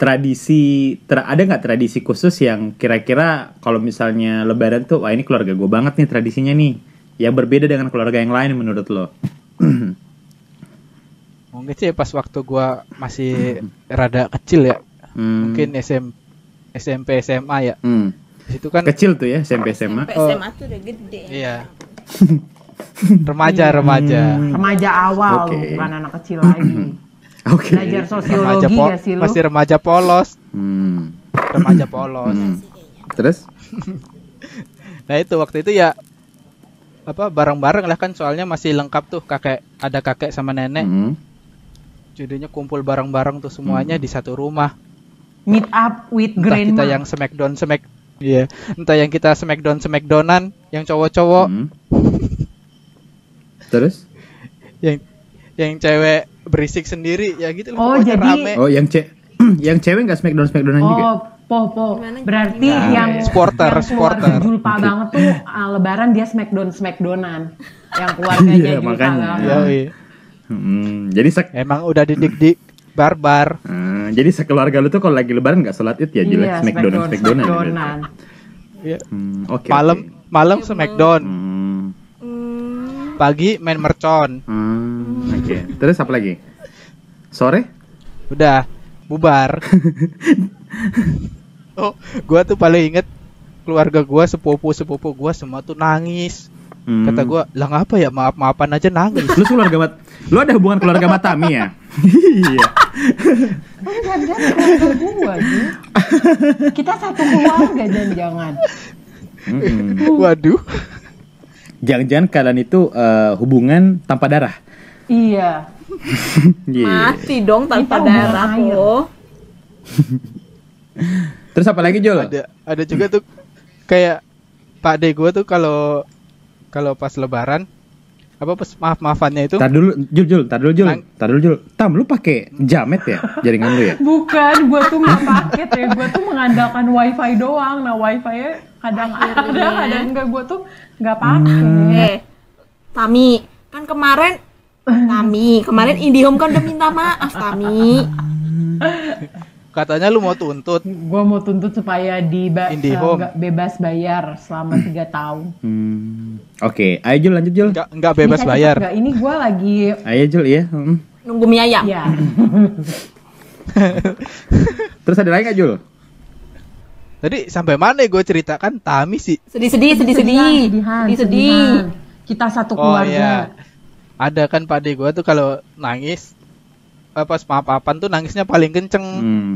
tradisi tra- ada nggak tradisi khusus yang kira-kira kalau misalnya Lebaran tuh wah ini keluarga gue banget nih tradisinya nih yang berbeda dengan keluarga yang lain menurut lo? Mungkin sih pas waktu gua masih rada kecil ya. Hmm. Mungkin SM SMP SMA ya. Hmm. Di situ kan Kecil tuh ya SMP SMA. SMP Oh. SMA tuh udah gede iya. remaja remaja. Remaja awal lu, bukan anak kecil lagi. Oke. Belajar Remaja sosiologi po- gak sih lu? masih remaja polos, Hmm. remaja polos. Hmm. Terus? Nah itu waktu itu ya apa bareng-bareng lah kan soalnya masih lengkap tuh kakek ada kakek sama nenek Hmm. Jadinya kumpul bareng-bareng tuh semuanya di satu rumah Meet up with entah grandma. kita yang smackdown smack iya entah yang kita smackdown smackdownan yang cowok-cowok Hmm. Terus? yang yang cewek berisik sendiri ya gitu lah Oh, pokoknya jadi- rame Oh, yang ce yang cewek nggak smackdown smackdownan juga? Oh, po po. Gimana, Berarti gimana? yang Supporter, yang supporter. Julpa banget tuh ah, lebaran dia smackdown smackdownan. Yang keluarganya Iya, Julpa makanya. banget. Yoi. Hmm. Jadi sek emang udah didik-dik barbar Hmm, jadi sekeluarga lu tuh kalau lagi lebaran nggak sholat id ya jelek Iya, smackdown smackdown, ya, smackdownan. Iya. Hmm, oke. malam oke. malam smackdown Hmm. Hmm, pagi main mercon Hmm, oke. Terus apa lagi? Sore? udah bubar oh gua tuh paling inget keluarga gua sepupu sepupu gua semua tuh nangis Hmm. kata gua lah ngapa ya maaf maafan aja nangis Lu keluarga mat Lu ada hubungan keluarga Matami ya? Iya. Kita satu keluarga jangan-jangan. Mm-mm. waduh Jangan-jangan kalian itu eh, hubungan tanpa darah. Iya. Iya. mati dong tanpa Kita darah loh Terus apa lagi Jul? ada ada juga tuh kayak pak de gua tuh kalau kalau pas lebaran apa pas maaf maafannya itu Tar dulu, Jul, Jul, tar dulu, Jul, tar dulu, Jul. Tam, lu pakai jamet ya jaringan lu ya? Bukan, gua tuh nggak paket ya. Gua tuh mengandalkan wifi doang. Nah, wifi-nya kadang ada, kadang enggak. Gua tuh nggak pakai. eh Tami kan kemarin Tami kemarin IndiHome kan udah minta maaf Tami katanya lu mau tuntut Gua mau tuntut supaya di nggak bebas bayar selama tiga tahun. Hmm. Oke, ayo Jul lanjut Jul. nggak nggak bebas Bisa bayar cepet nggak? Ini gua lagi Ayo Jul ya. Hmm. nunggu mie ayam ya. Terus ada lagi nggak Jul? tadi sampai mana gue ceritakan Tami sih sedih-sedih sedih-sedih sedih-sedih. Kita satu Oh keluarga. iya. Ada kan Pak De gua tuh kalau nangis eh, pas maaf-maafan tuh nangisnya paling kenceng. Hmm.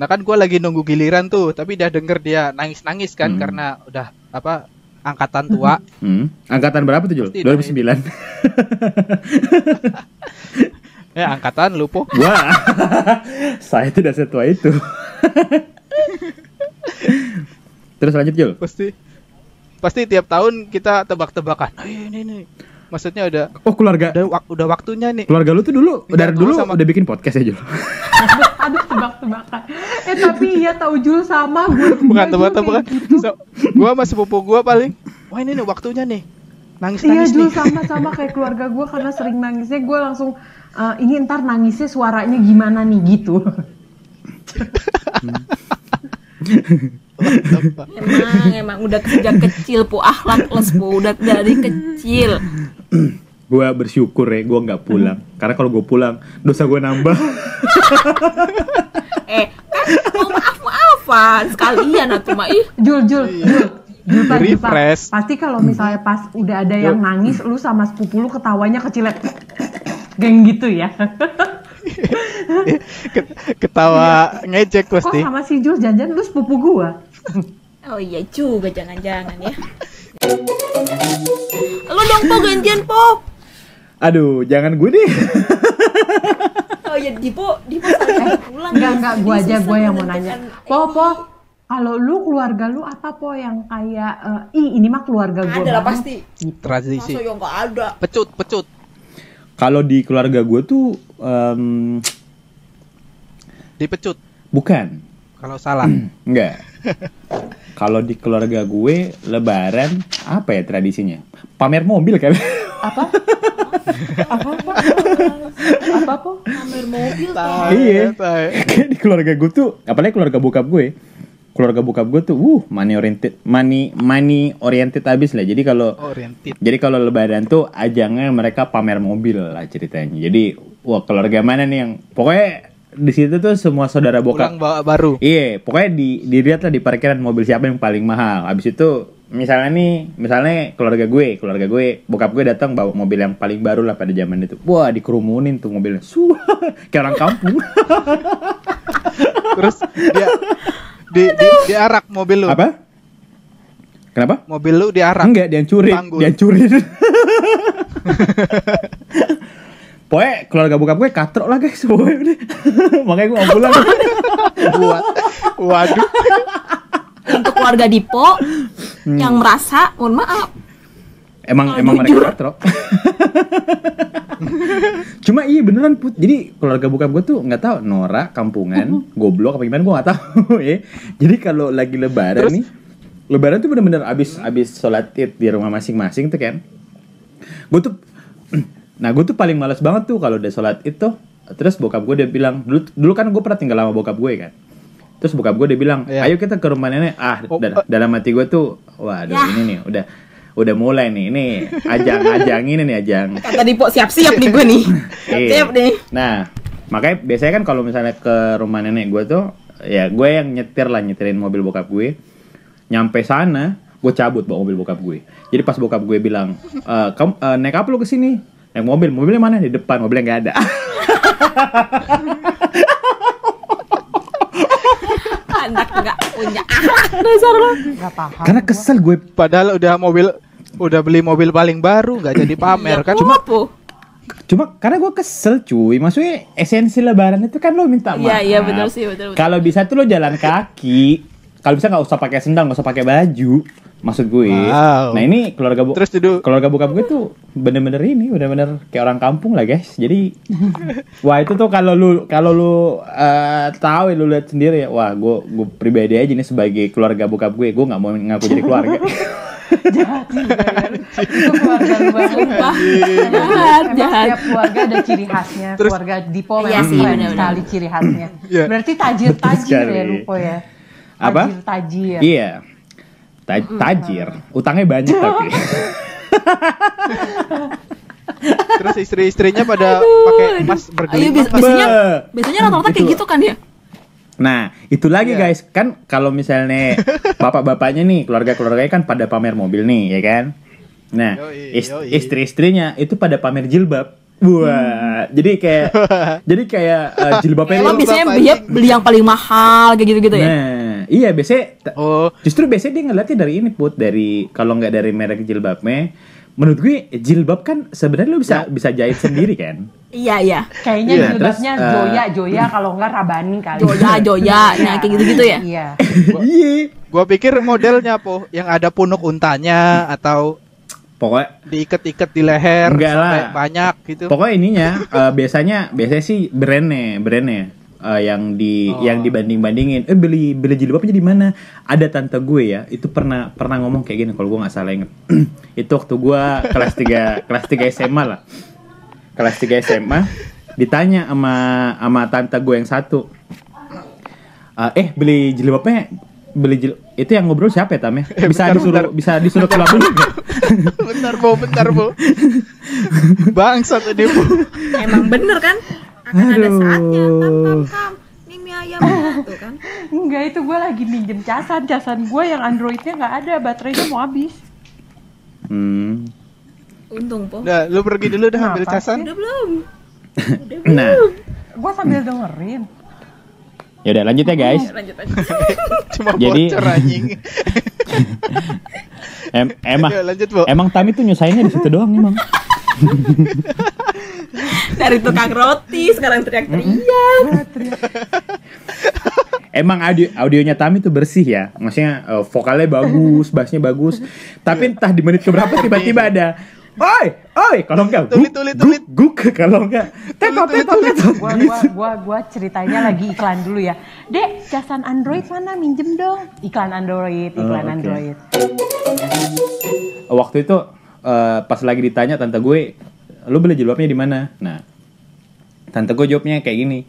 Nah kan gua lagi nunggu giliran tuh, tapi dia denger dia nangis-nangis kan Hmm. karena udah apa angkatan tua. Hmm. Angkatan berapa tuh Jul? Pasti 2009. eh angkatan lupo. Wah, saya tidak setua itu. Terus lanjut Jul. Pasti pasti tiap tahun kita tebak-tebakan. Oh, ini nih. Maksudnya udah Oh keluarga udah wak- udah waktunya nih. keluarga lu tuh dulu dari dulu sama- udah bikin podcast ya Jul. Aduh tebak-tebakan. Eh tapi iya tahu Jul sama gue. Bukan tebak-tebakan. So, gua sama sepupu gua paling. Wah ini nih waktunya nih. Iya Nangis-nangis Jul nih. sama-sama kayak keluarga gue karena sering nangisnya gue langsung "Eh, ini ntar nangisnya suaranya gimana nih gitu. emang emang udah sejak kecil pu akhlak les pu udah dari kecil Gua bersyukur ya gua nggak pulang. Karena kalau gua pulang dosa gua nambah. eh kan mau maaf maafan sekalian atuh mah ih Jul Jul Jul. Jul Jul. Refresh. Pasti kalau misalnya pas udah ada yang nangis, lu sama sepupu lu ketawanya kecilet. Geng gitu ya. Ket- Ketawa ngejek Kok pasti. sama si Jul jangan lu sepupu gua? oh iya juga jangan-jangan ya lu dong po gantian po Aduh, jangan gue deh. oh iya dipo dipo pulang Enggak enggak gua Dia aja gua yang mau nanya. Po po kalau lu keluarga lu apa po yang kayak eh, ih ini mah keluarga gua ada lah banget." pasti Tradisi. masa yang ada Pecut, pecut. Kalau di keluarga gue tuh em, Dipecut. bukan, Kalau salah. enggak. Kalau di keluarga gue lebaran apa ya tradisinya? Pamer mobil kan? Apa? apa apa? pamer mobil Tai, Iya. tai. Kayak di keluarga gue tuh, apalagi keluarga bokap gue. Keluarga bokap gue tuh, wuh, money oriented, money money oriented abis lah. Jadi kalau Oriented. Jadi kalau lebaran tuh ajangnya mereka pamer mobil lah ceritanya. Jadi wah keluarga mana nih yang pokoknya di situ tuh semua saudara bokap Pulang bawa baru. Iya, pokoknya di dilihat lah di parkiran mobil siapa yang paling mahal. Habis itu misalnya nih, misalnya keluarga gue, keluarga gue, bokap gue datang bawa mobil yang paling baru lah pada zaman itu. Wah, dikerumunin tuh mobilnya. Suh, kayak orang kampung. Terus dia di, di diarak mobil lu. Apa? Kenapa? Mobil lu diarak. Enggak, dia curin, Panggul. dia curin. Pokoknya keluarga bokap gue katrok lah guys, pokoknya. Makanya gue pulang. Buat. Waduh. untuk keluarga Dipo Hmm. yang merasa mohon maaf Emang Kalau emang mereka jujur. katrok. Cuma iya beneran put. Jadi keluarga bokap gue tuh nggak tahu Nora kampungan, goblok apa gimana gue nggak tahu ya. Jadi kalau lagi lebaran Terus? nih, lebaran tuh bener-bener abis abis sholat id di rumah masing-masing tuh kan. Gue tuh, nah gue tuh paling males banget tuh kalau udah sholat id tuh. Terus bokap gue dia bilang, dulu, dulu kan gue pernah tinggal sama bokap gue kan. Terus bokap gue dia bilang, Iya. ayo kita ke rumah nenek. Ah, Oh, da- eh. dalam hati gue tuh, waduh Yah. ini nih udah udah mulai nih ini ajang-ajang ini nih ajang kata Dipo siap-siap nih gue nih Iya. siap nih Nah, makanya biasanya kan kalau misalnya ke rumah nenek gue tuh, ya gue yang nyetir lah nyetirin mobil bokap gue. Nyampe sana, gue cabut bawa mobil bokap gue. Jadi pas bokap gue bilang, e, kamu eh, naik apa lu ke sini? Naik mobil, mobilnya mana? Di depan, mobilnya nggak ada. anak nggak punya akhlak dasar lo Gak paham. Karena kesel gue. Padahal udah mobil udah beli mobil paling baru nggak jadi pamer kan cuma Cuma karena gue kesel cuy. Maksudnya esensi lebaran itu kan lo minta maaf. iya iya betul sih betul betul Kalau bisa tuh lo jalan kaki. Kalau bisa nggak usah pakai sendal, nggak usah pakai baju. Maksud gue. Wow. Nah ini keluarga bu Terus duduk. keluarga bokap gue tuh bener-bener ini, bener-bener kayak orang kampung lah guys. Jadi wah itu tuh kalau lu kalau lu eh, tahu ya, lu lihat sendiri ya, wah gue gue pribadi aja nih sebagai keluarga bokap gue, gue nggak mau ngaku jadi keluarga. jahat juga ya. Itu keluarga lu banget. Jahat, jahat. Setiap keluarga ada ciri khasnya. Terus- keluarga Dipo Iya memang sih, benar-benar. sekali ciri khasnya. Iya. Berarti tajir Betul tajir sekali. ya Lupo ya. Apa? Tajir tajir. Iya. Ta- tajir, utangnya banyak tapi. terus istri-istrinya pada pakai emas Ayo bergelimang Mas. biasanya Be. biasanya rata-rata kayak Itu. gitu kan ya Nah, itu lagi Iya. guys, kan kalau misalnya bapak-bapaknya nih, keluarga-keluarganya kan pada pamer mobil nih, ya kan? Nah, istri-istrinya itu pada pamer jilbab. Wah, jadi kayak jadi kayak uh, jilbabnya emang biasanya anjing. beli yang paling mahal kayak gitu-gitu ya Nah, iya biasanya oh justru biasanya dia ngeliatnya dari ini put dari kalau nggak dari merek jilbabnya menurut gue jilbab kan sebenarnya lu bisa bisa jahit sendiri kan iya iya Kayaknya Iya, jilbabnya terus, eh, Joya, Joya kalau enggak Rabani kali. Joya, Joya. Nah, kayak gitu-gitu ya? Iya. iya gua pikir modelnya po yang ada punuk untanya atau pokoknya diikat-ikat di leher Enggak sampai lah. banyak gitu Pokoknya ininya eh, biasanya biasanya sih brandnya brandnya eh, yang di Oh. yang dibanding bandingin. Eh beli beli jilbabnya di mana? Ada tante gue ya itu pernah pernah ngomong kayak gini kalau gue nggak salah inget. itu waktu gue kelas 3 kelas 3 SMA lah. Kelas 3 SMA ditanya sama sama tante gue yang satu. Eh, eh beli jilbabnya beli jil itu yang ngobrol siapa ya Tam ya? Eh, Bisa bentar, disuruh bentar. bisa disuruh keluar dulu bentar bo bentar bo bangsa tadi bo emang bener kan akan ada Aduh. saatnya. Tam tam tam. Ini mie ayam. Tuh kan. Enggak itu gue lagi minjem casan, casan gue yang Androidnya nggak ada, baterainya mau habis. Hmm. untung po. Udah lu pergi dulu dah ambil casan. udah belum. Nah, Gue sambil dengerin. Ya udah lanjut ya guys. lanjut lanjut cuma Jadi- bocor anjing Em, emang Ya, lanjut, Bo. emang Tami tuh nyusahinnya di situ doang emang. dari tukang roti sekarang teriak-teriak Emang audio audionya Tami tuh bersih ya. Maksudnya eh, vokalnya bagus, bassnya bagus. Tapi entah di menit keberapa tiba-tiba ada Oi, oi, kalau enggak Tulit, guk, tulit, guk, tulit. guk, kalau enggak tetot, tetot, tulit, tetot. Gua, gua, gua, gua ceritanya lagi iklan dulu ya. Dek, casan Android mana? Minjem dong. Iklan Android, iklan Oh. Android. Waktu itu eh, pas lagi ditanya tante gue, lu beli jilbabnya di mana? Nah, tante gue jawabnya kayak gini.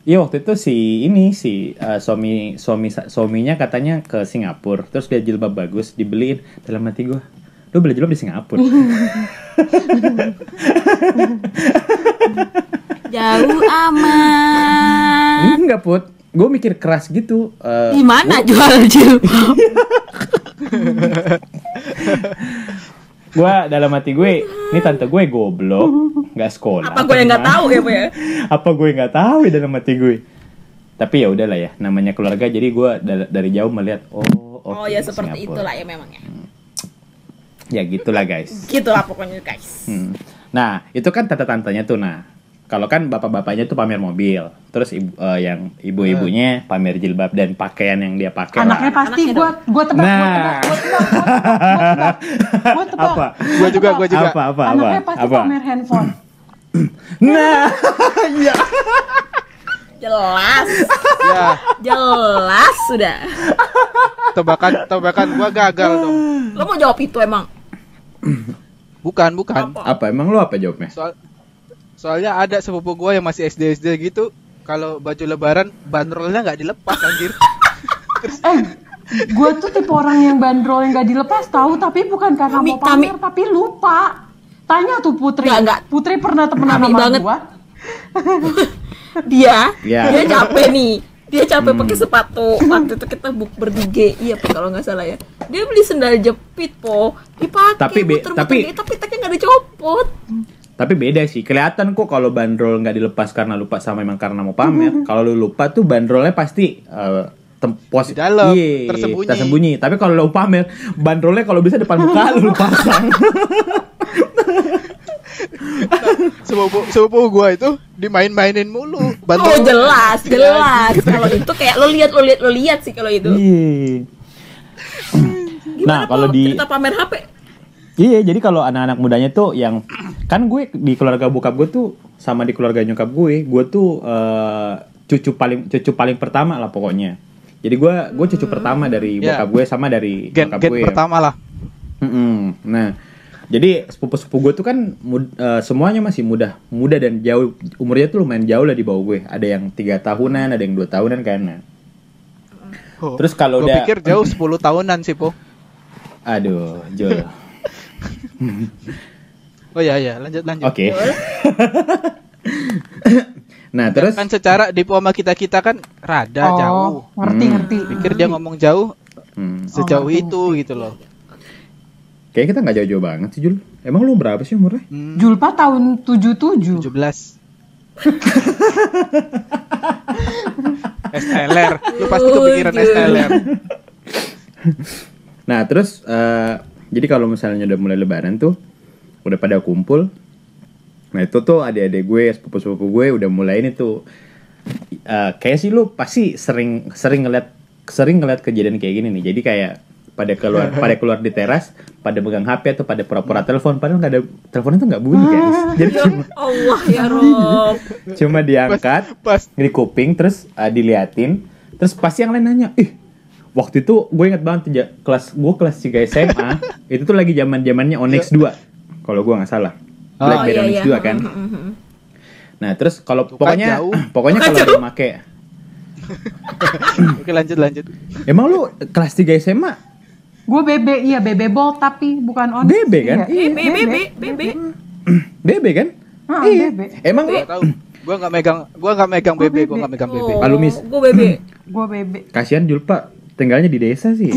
Iya waktu itu si ini si eh, suami suami suaminya katanya ke Singapura, terus dia jilbab bagus dibeliin dalam hati gue. Lu beli jilbab di Singapura. Jauh aman. Enggak put, gue mikir keras gitu. Eh, Gimana jual jilbab? gue dalam hati gue, ini tante gue goblok, nggak sekolah. Apa gue yang nggak tahu ya, Bu ya? Apa gue nggak tahu ya dalam hati gue. Tapi ya udahlah ya, namanya keluarga. Jadi gue da- dari jauh melihat, oh, Oh oke, ya seperti Singapura. itulah ya memang ya. Ya gitulah guys. Gitulah pokoknya guys. Hmm. Nah, itu kan tante-tantenya tuh. Nah, kalau kan bapak-bapaknya tuh pamer mobil, terus ibu, eh, yang ibu-ibunya pamer jilbab dan pakaian yang dia pakai. Anaknya lah. pasti Anaknya gue gue tebak, gue Nah. tebak, gue tebak, gue tebak, gue tebak. Apa? Gua juga, gua juga. Apa? Apa? Apa? Anaknya pasti Apa? pamer handphone. Nah, iya. Jelas, Ya, jelas sudah. tebakan tebakan gua gagal dong. Lo mau jawab itu emang? Bukan, bukan. Apa emang lu apa jawabnya? Soal soalnya ada sepupu gua yang masih SD SD gitu, kalau baju lebaran bandrolnya nggak dilepas anjir. Eh, gue tuh tipe orang yang bandrol yang gak dilepas tahu, tapi bukan karena Kami- mau pamer, tapi lupa. Tanya tuh Putri. Nggak, nggak. Putri pernah temenan Kami sama banget. gue. Dia, Ya. dia capek nih. Dia capek pakai sepatu. Waktu itu kita buk bertiga, iya kalau nggak salah ya. Dia beli sendal jepit po, dipakai Tapi be- muter-muter tapi- gitu, tapi taknya nggak dicopot. Tapi beda sih, kelihatan kok kalau bandrol nggak dilepas karena lupa sama emang karena mau pamer. Kalau lu lupa tuh bandrolnya pasti eh, tem- pos Di dalam, Iya, tersembunyi. tersembunyi. Tapi kalau lu pamer, bandrolnya kalau bisa depan muka lu, lu pasang. Sepupu sepupu gua itu dimain-mainin mulu. Oh Bandrol. jelas, jelas. Kalau itu kayak lo lihat, lo lihat, lo lihat sih kalau itu. Iya. Gimana Nah, kalau di cerita pamer HP? Iya, jadi kalau anak-anak mudanya tuh yang kan gue di keluarga bokap gue tuh sama di keluarga nyokap gue, gue tuh eh, cucu paling cucu paling pertama lah pokoknya. Jadi gue gue cucu pertama dari bokap gue sama dari Gen, bokap gen gue. pertama lah. Mm-mm. Nah, jadi sepupu-sepupu gue tuh kan mud- eh, semuanya masih muda, muda dan jauh umurnya tuh lumayan jauh lah di bawah gue. Ada yang tiga tahunan, ada yang dua tahunan kan. Nah, Oh, Terus kalau udah- pikir jauh 10 tahunan sih, Po. Aduh, Jul. Oh ya ya, lanjut lanjut. Oke. nah, terus Kan secara di sama kita-kita kan rada jauh. Oh, ngerti Hmm. ngerti. Pikir dia ngomong jauh hmm, sejauh ngerti, itu gitu loh. kayak kita nggak jauh-jauh banget sih, Jul. Emang lu berapa sih umurnya? Hmm, Julpa tahun 77. 17. SLR. Lu pasti kepikiran. SLR. Nah, terus eh, jadi kalau misalnya udah mulai lebaran tuh udah pada kumpul. Nah, itu tuh adik-adik gue, sepupu-sepupu gue udah mulai ini tuh eh, kayak sih lu pasti sering sering ngeliat sering ngeliat kejadian kayak gini nih. Jadi kayak pada keluar pada keluar di teras, pada pegang HP atau pada pura-pura telepon padahal nggak ada teleponnya tuh nggak bunyi guys. Jadi cuma, Allah ya Rob. cuma diangkat Pas di kuping terus uh, diliatin terus pasti yang lain nanya ih waktu itu gue inget banget tuh, kelas gue kelas 3 SMA itu tuh lagi zaman zamannya Onyx 2 kalau gue nggak salah Oh, Blackberry iya, Onyx iya. 2 kan nah terus kalau pokoknya jauh. pokoknya kalau lu make Oke lanjut lanjut. emang lu kelas 3 SMA Gue BB, iya BB Bolt tapi bukan on. BB kan? Iya, B, B, B, B, B. BB kan Ah, iya BB. emang lu Gak tahu. Gua nggak megang, gua nggak megang BB, gua nggak megang BB. Oh, Alumis. Gue BB. Gue BB. kasihan Julpa tinggalnya di desa sih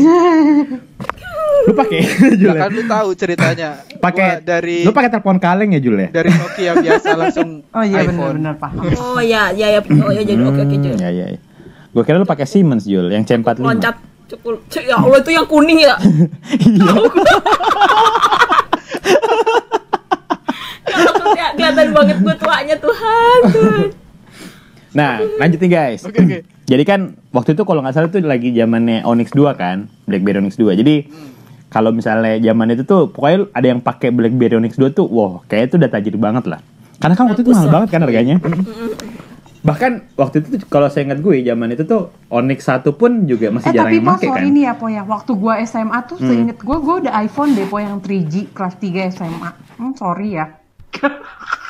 lu pakai Jul Lah ya? kan lu tahu ceritanya. pakai Gua dari lu pakai telepon kaleng ya Jul ya dari Nokia biasa langsung Oh iya iPhone. benar-benar paham. Oh ya, ya, ya. Oh ya jadi oke oke Hmm, Jul. ya ya. Gue kira lu pakai Siemens Jul, yang C45. Loncat cukul. Ya Allah itu yang kuning ya. Iya. Ya Allah, ya, kelihatan banget gue tuanya Tuhan. Tuhan. Nah, lanjut nih guys. Oke oke. Jadi kan waktu itu kalau nggak salah tuh lagi zamannya Onyx 2 kan, BlackBerry Onyx 2. Jadi kalau misalnya zaman itu tuh pokoknya ada yang pakai BlackBerry Onyx 2 tuh, wow, kayak itu udah tajir banget lah. Karena kan waktu itu mahal banget kan harganya. Bahkan waktu itu tuh, kalau saya ingat gue zaman itu tuh Onyx 1 pun juga masih Eh jarang tapi yang pakai kan. sorry nih ya po ya. Waktu gue SMA tuh Hmm. seinget gue, gue udah iPhone deh po yang 3G kelas 3 SMA. Hmm, sorry ya.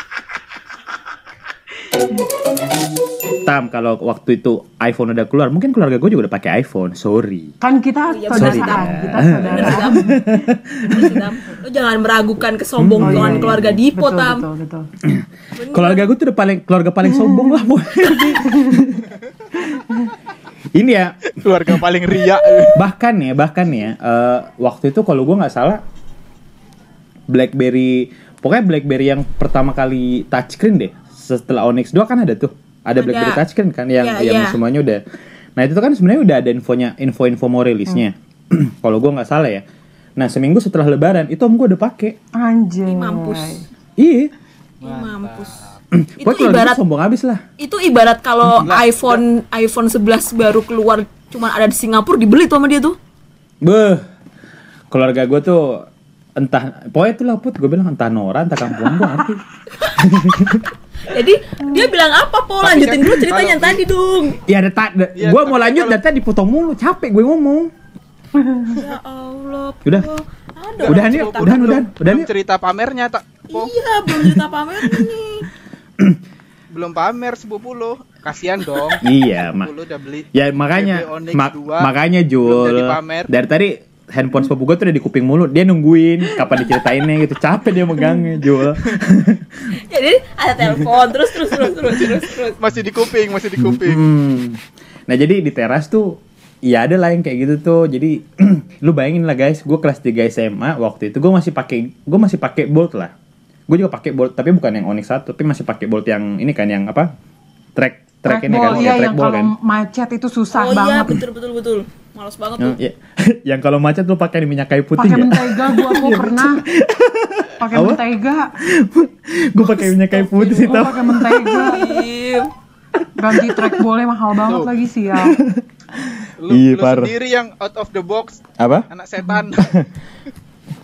Tam kalau waktu itu iPhone udah keluar, mungkin keluarga gue juga udah pakai iPhone. Sorry. Kan kita Iya, saudara, sorry, Dam. kita saudara. Tam. Lo jangan meragukan kesombongan Oh, iya, iya. keluarga Dipo, betul, Tam. Betul, betul. Keluarga gue tuh udah paling keluarga paling sombong lah. boy. Ini ya, Keluarga paling ria. bahkan ya, bahkan ya, eh, waktu itu kalau gue nggak salah, BlackBerry, pokoknya BlackBerry yang pertama kali touchscreen deh. Setelah Onyx 2 kan ada tuh, ada, Ada. BlackBerry touchscreen kan, yang Iya, yang iya. semuanya udah. Nah itu tuh kan sebenarnya udah ada infonya, info-info mau rilisnya. kalau gue nggak salah ya. Nah seminggu setelah Lebaran itu om gue udah pakai. Ih, mampus. Iya. Ih, mampus. itu ibarat sombong abis lah. itu ibarat kalau iPhone iPhone 11 baru keluar cuman ada di Singapura dibeli tuh sama dia tuh. Beh, keluarga gue tuh entah, pokoknya itu lah put, gue bilang entah Nora, entah kampung gue. Jadi dia bilang apa Po? Lanjutin kan dulu ceritanya yang tadi dong. Ya ada tak, gue tapi mau lanjut kalau- dan tadi dipotong mulu, capek gue ngomong. Ya Allah. Po. Udah. Yuk, cerita. udahan, udahan, udahan Belum yuk. cerita pamernya tak. Po. Iya, belum cerita pamer nih. Belum pamer sepupu lo. Kasihan dong. Iya, mak. Udah beli. Ya makanya, mak- 2, makanya Jul. Dari tadi handphone sepupu gue tuh udah di kuping mulu, dia nungguin kapan diceritainnya gitu, capek dia megangnya Jul. Jadi ada telepon terus terus terus terus terus terus. Masih di kuping, masih di kuping. Hmm. Nah jadi di teras tuh Iya ada lah yang kayak gitu tuh. Jadi lu bayangin lah guys, gue kelas 3 SMA waktu itu gue masih pakai gue masih pakai Bolt lah. Gue juga pakai Bolt tapi bukan yang Onyx 1, tapi masih pakai Bolt yang ini kan yang apa? Track track ini kan, Trackball, ya, iya yang trackball kalau kan. macet itu susah Oh iya banget. betul betul betul. Males banget tuh. Yang, ya, yang kalau macet lu pakai minyak kayu putih Pakai ya. mentega gua aku pernah. Pakai mentega. gue pakai minyak kayu putih sih Gua tau. pakai mentega. Iya. Ganti trackballnya mahal banget Tuh. lagi sih ya. Lu, Iya, lu parah. sendiri yang out of the box, Apa? anak setan.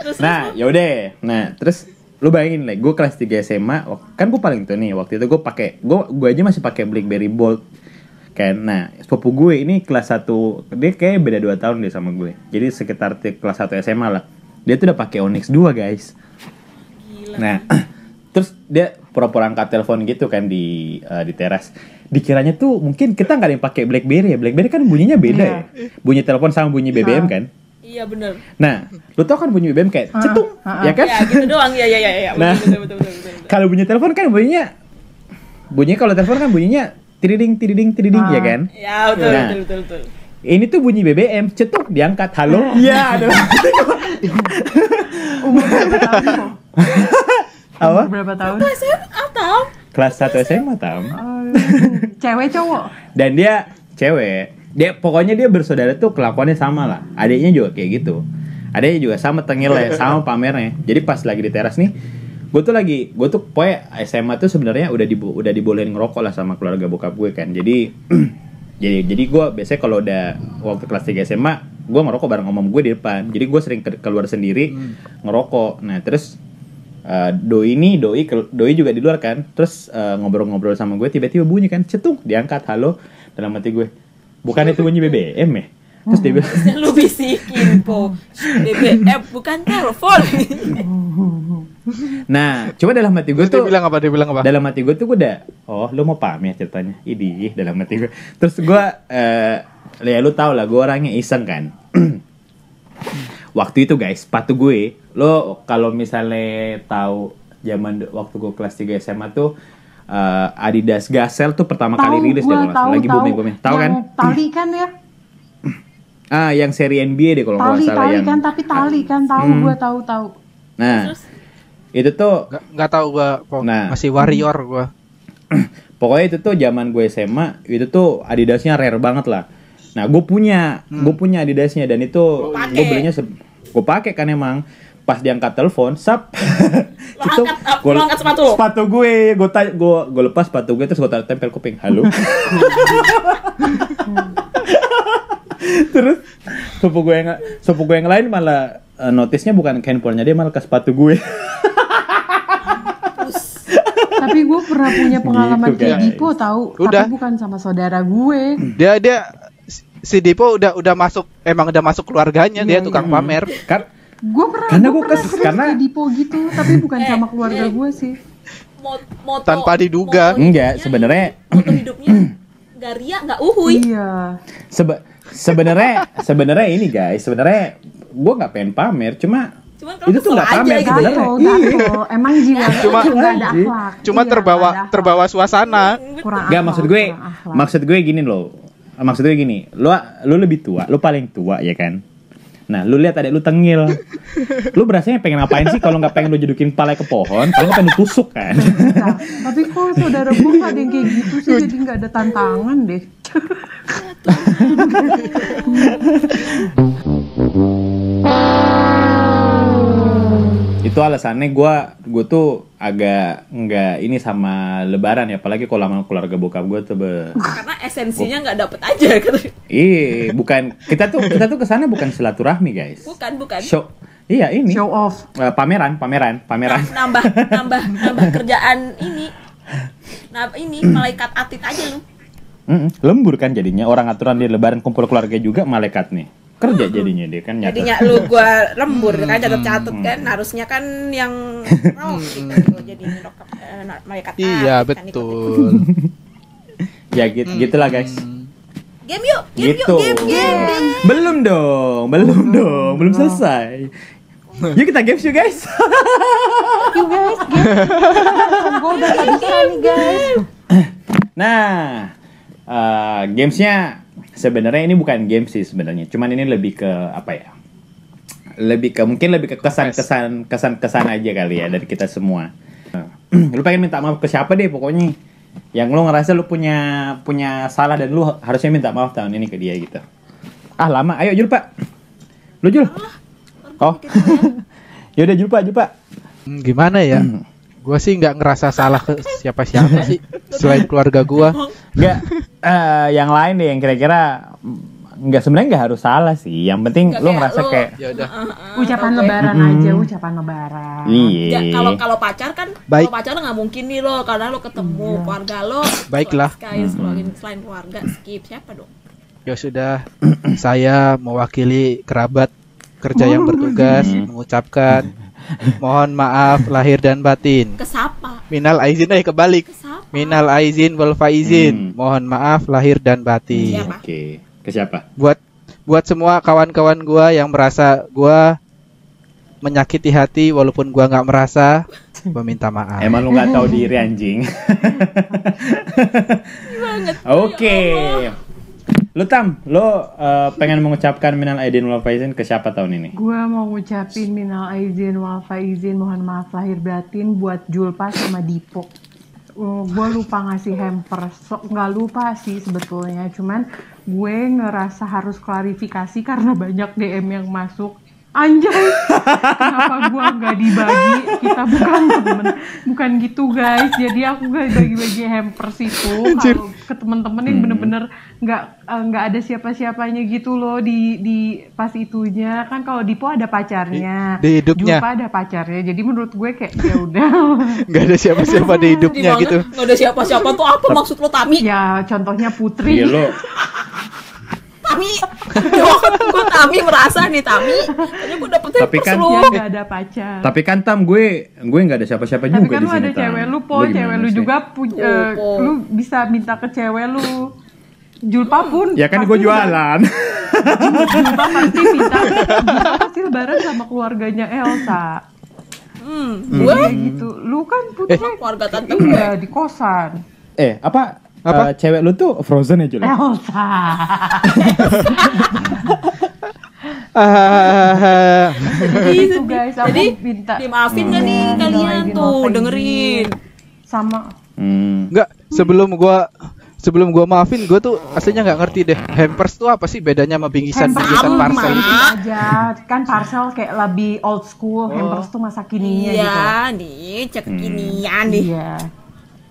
Terus Nah, yaudah. Nah, terus lu bayangin lah, gue kelas 3 SMA, kan gue paling tuh nih waktu itu gue pakai, gue gue aja masih pakai BlackBerry Bold. Kan, nah sepupu gue ini kelas 1 dia kayak beda 2 tahun deh sama gue. Jadi sekitar kelas 1 SMA lah. Dia tuh udah pakai Onyx 2 guys. gila. Nah, terus dia pura-pura angkat telepon gitu kan di eh, di teras. Dikiranya tuh mungkin kita nggak ada yang pakai BlackBerry ya. BlackBerry kan bunyinya beda Iya. ya. Bunyi telepon sama bunyi BBM kan. Iya bener. Nah, lu tau kan bunyi BBM kayak cetung, ya kan? Ya gitu doang. Iya iya iya iya. Nah. Kalau bunyi telepon kan bunyinya bunyinya kalau telepon kan bunyinya tiriding tiriding tiriding Ah. ya kan? Ya betul Nah. betul betul betul. Ini tuh bunyi BBM, cetuk diangkat. Halo? Iya, ada. Umur berapa tahun? Apa? Umur berapa tahun? Saya atau Kelas 1 SMA, Tam. Oh, Cewek cowok? Dan dia cewek. Dia pokoknya dia bersaudara tuh kelakuannya sama lah. Adiknya juga kayak gitu. Adiknya juga sama tengilnya, sama pamernya. Jadi pas lagi di teras nih, gue tuh lagi, gue tuh pokoknya SMA tuh sebenarnya udah dibo udah dibolehin ngerokok lah sama keluarga bokap gue kan. Jadi jadi jadi gue biasanya kalau udah waktu kelas 3 SMA, gue ngerokok bareng om gue di depan. Jadi gue sering ke- keluar sendiri ngerokok. Nah terus eh, doi ini doi doi juga di luar kan. Terus eh, ngobrol-ngobrol sama gue tiba-tiba bunyi kan cetung diangkat halo dalam hati gue. Bukan itu bunyi BBM ya? Terus dia bilang, lu bisikin po. BBM bukan telepon nah coba dalam hati gue Terus dia tuh bilang apa? Dia bilang apa? dalam hati gue tuh gue udah oh lu mau paham ya ceritanya? Idih dalam hati gue terus gue eh ya lu tau lah gue orangnya iseng kan. Waktu itu guys sepatu gue lo kalau misalnya tahu zaman waktu gue kelas 3 SMA tuh eh, Adidas Gazelle tuh pertama kali rilis deh gua, kalau lagi booming booming tahu kan? Tali kan ya? Ah yang seri NBA deh kalau nggak Tali, salah tali yang kan, tapi tali kan tahu Hmm. gua tahu tahu. nah itu tuh Nggak, tahu gua. Nah. masih warrior gua. Pokoknya itu tuh zaman gue SMA, itu tuh Adidasnya rare banget lah. Nah, gue punya, gue punya Adidasnya dan itu gue belinya gue pakai kan emang. Pas diangkat telepon, sap. Lo Itu lo angkat sepatu lo? Sepatu gue, gue gue gue lepas sepatu gue terus gue taruh tempel kuping. Halo. terus sepupu gue yang sepupu gue yang lain malah eh, notisnya bukan ke handphonenya dia malah ke sepatu gue. Tapi gue pernah punya pengalaman Gitu, kayak guys. Dipo tahu, Udah. tapi bukan sama saudara gue. Dia dia si Dipo udah udah masuk emang udah masuk keluarganya dia Iya, tukang iya. pamer. kan Gue pernah, Karena gue pernah kes- karena- kayak Dipo gitu, tapi bukan sama keluarga gue sih. Mo- moto Tanpa diduga. moto Enggak, sebenarnya- moto hidupnya nggak ria nggak uhuy Iya. Sebe- sebenarnya sebenarnya ini guys, sebenarnya gue nggak pengen pamer, cuma Cuman itu tuh nggak pamer gitu. sebenarnya. Gato. Emang jiwa Cuma- nggak ada akhlak. Cuma Iya, terbawa nggak terbawa suasana. Kurang Gak maksud gue, maksud gue gini loh. Maksud gue gini, lu lu lebih tua, lu paling tua ya kan. Nah, lu lihat adek lu tengil. Lu berasanya pengen ngapain sih kalau nggak pengen lu jedukin kepala ke pohon, kalau nggak pengen lu tusuk kan. Bentar, Tapi kok saudara gue gak ada yang kayak gitu sih, jadi gak ada tantangan deh. Itu alasannya gue gue tuh agak nggak ini sama lebaran ya apalagi kalau sama keluarga bokap gue tuh be karena esensinya nggak dapet aja Ih, bukan. Kita tuh kita tuh ke sana bukan silaturahmi guys. Bukan bukan. Show iya ini. Show off. Eh, pameran pameran pameran. Nambah nambah nambah kerjaan ini. Nah ini malaikat atit aja lu. Mm-mm, lembur kan jadinya orang aturan di lebaran kumpul keluarga juga malaikat nih kerja jadinya dia kan nyata jadinya lu gua lembur kan catat catat kan harusnya kan yang oh gitu dokter eh, malaikat Iya, kan ikut. betul. ya gitu gitulah guys. Game yuk game gitu. yuk game game game. Belum dong belum dong belum selesai. Yuk kita games yuk guys. Yuk guys, gue udah gak bisa nih guys. Nah, eh, gamesnya sebenarnya ini bukan game sih sebenarnya. Cuman ini lebih ke apa ya? Lebih ke mungkin lebih ke kesan-kesan kesan-kesan aja kali ya dari kita semua. lu pengen minta maaf ke siapa deh pokoknya? Yang lu ngerasa lu punya punya salah dan lu harusnya minta maaf tahun ini ke dia gitu. Ah lama, ayo Jul Pak. Lu Jul. Oh. Yaudah Jul Pak, Jul Pak. Gimana ya? Gua sih nggak ngerasa salah ke siapa-siapa sih selain keluarga gua. Enggak, eh, yang lain deh yang kira-kira mm, nggak sebenarnya nggak harus salah sih. Yang penting Nggak lu ngerasa lu- kayak Ya udah. Ucapan Oke. lebaran aja, ucapan lebaran. iya. Ya, kalau kalau pacar kan Baik. kalau pacar nggak mungkin nih lo karena lo ketemu keluarga lo Baiklah. selain, selain, selain keluarga skip siapa dong Ya sudah, saya mewakili kerabat kerja yang bertugas mengucapkan mohon maaf lahir dan batin. kesapa Minal aizin eh kebalik. kesapa Minal aizin wal faizin. Hmm. Mohon maaf lahir dan batin. Oke, ke siapa? Buat buat semua kawan-kawan gua yang merasa gua menyakiti hati walaupun gua nggak merasa, gua minta maaf. Emang lu nggak tahu diri anjing. Oke. Lu Tam, lu eh, pengen mengucapkan minal aidin wal faizin ke siapa tahun ini? Gue mau ngucapin minal aizin wal faizin mohon maaf lahir batin buat Julpa sama Dipo. gue lupa ngasih hampers, so, nggak lupa sih sebetulnya, cuman gue ngerasa harus klarifikasi karena banyak DM yang masuk. Anjay, kenapa gue nggak dibagi? Kita bukan temen, bukan gitu guys. Jadi aku gak bagi-bagi hampers itu kalau ke temen-temen yang bener-bener nggak eh, nggak ada siapa-siapanya gitu loh di di pas itunya kan kalau Dipo ada pacarnya, Di- di hidupnya. Julpa ada pacarnya. Jadi menurut gue kayak ya udah. Nggak ada siapa-siapa di hidupnya Di mana? gitu. nggak ada siapa-siapa tuh apa maksud lo Tami ya contohnya Putri. Iya lu. Tami gue Tami merasa nih Tami kayaknya gue dapet Tapi kan- lu Ya nggak ada pacar. Tapi kan Tam gue gue nggak ada siapa-siapa Tapi juga kan di lu ada Tam. cewek lu, Po. Cewek lu sih? juga punya, Oh, Po. lu bisa minta ke cewek lu. Julpa pun. Ya kan gue jualan. Julpa pasti minta. Julpa pasti lebaran sama keluarganya Elsa. hmm, gue Kayak gitu. Lu kan putri. keluarga tante gue Iya, di kosan. eh, apa? Apa? Eh, cewek lu tuh Frozen ya Jul? Elsa. Ah, Gitu guys, aku jadi minta. dimaafin gak nih Hmm, kalian tuh dengerin Sama Hmm. Nggak, sebelum gua sebelum gua maafin, gua tuh aslinya nggak ngerti deh. Hampers tuh apa sih bedanya sama bingkisan Hampers bingkisan sama. parcel itu? aja kan parcel kayak lebih old school hampers tuh masa kininya gitu iya nih cek kekinian nih iya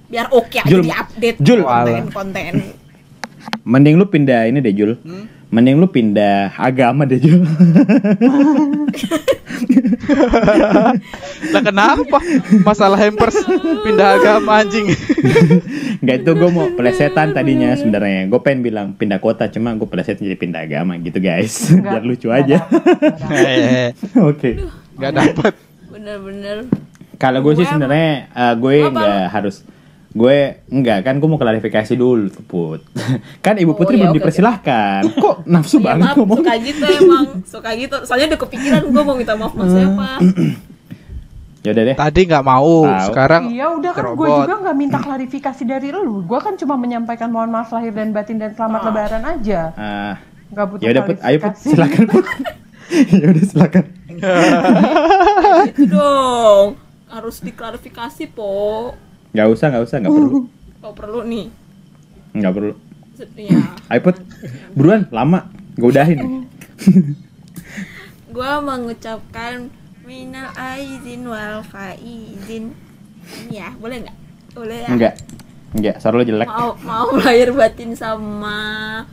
biar oke aja Jul, di update Jul. konten-konten Mending lu pindah ini deh Jul. Mending lu pindah agama deh Jul. Lah kenapa? Masalah hampers pindah agama anjing. Nggak itu gue mau pelesetan tadinya sebenarnya. Gue pengen bilang pindah kota, cuma gue peleset jadi pindah agama gitu guys. Biar lucu aja. Eh, Oke. Nggak dapat. bener-bener Kalau gue sih sebenarnya eh, gue nggak harus gue enggak kan gue mau klarifikasi dulu put. Kan ibu Oh, putri iya, belum oke, dipersilahkan. Kok nafsu Ya, banget maaf, ngomong? suka gitu emang suka gitu. Soalnya udah kepikiran gue mau minta maaf sama siapa. Ya udah deh. Tadi nggak mau, Tahu. sekarang Iya udah kan gue juga nggak minta klarifikasi dari lu. Gue kan cuma menyampaikan mohon maaf lahir dan batin dan selamat lebaran aja. Ah, Gak butuh ya udah put. Ayo put. klarifikasi. silakan put. Ya udah silakan. Gitu dong. Harus diklarifikasi po nggak usah nggak usah nggak perlu. Kalau perlu nih. Nggak perlu. Ya ayo put. Buruan lama. Gue udahin. Gue mengucapkan minal aizin wal faizin. Ini ya boleh nggak? Boleh ya? Enggak enggak suara lo jelek. Mau mau lahir batin sama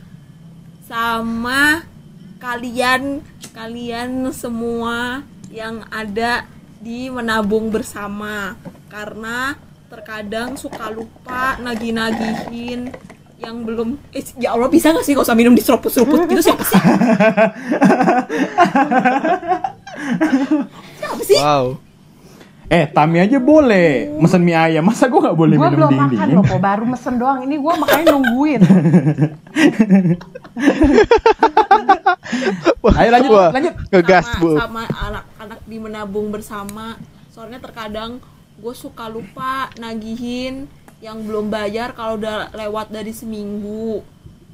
sama kalian kalian semua yang ada di menabung bersama. Karena terkadang suka lupa nagih-nagihin yang belum eh, ya Allah bisa gak sih gak usah minum di seruput-seruput gitu siapa sih siapa sih Wow. eh Tami aja boleh mesen mie ayam masa gue nggak boleh Gue minum belum dingin makan dingin loh, po. baru mesen doang. Ini gue makanya nungguin. ayo lanjut Wah, lanjut Ngegas, sama, Bu. sama anak-anak di menabung bersama soalnya terkadang gue suka lupa nagihin yang belum bayar kalau udah lewat dari seminggu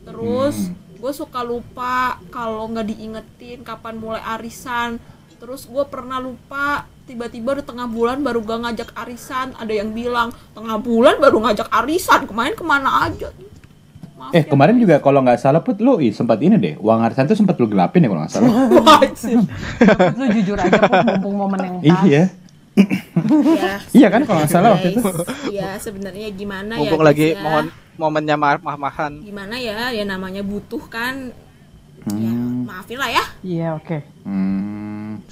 terus gue suka lupa kalau nggak diingetin kapan mulai arisan terus gue pernah lupa tiba-tiba di tengah bulan baru gak ngajak arisan ada yang bilang tengah bulan baru ngajak arisan kemarin ke mana aja Maaf Eh ya. kemarin juga kalau nggak salah put lu ih, sempat ini deh uang arisan tuh sempat lu gelapin ya kalau nggak salah. Lu jujur aja, po, mumpung momen yang pas. iya. Ya, Iya kan kalau nggak salah waktu itu. Iya, sebenarnya gimana ya? Mumpung guys, lagi ya. mohon momennya mah-mahan. gimana ya? Ya namanya butuh kan. Ya, Hmm. maafin lah ya. Iya, oke. Hmm.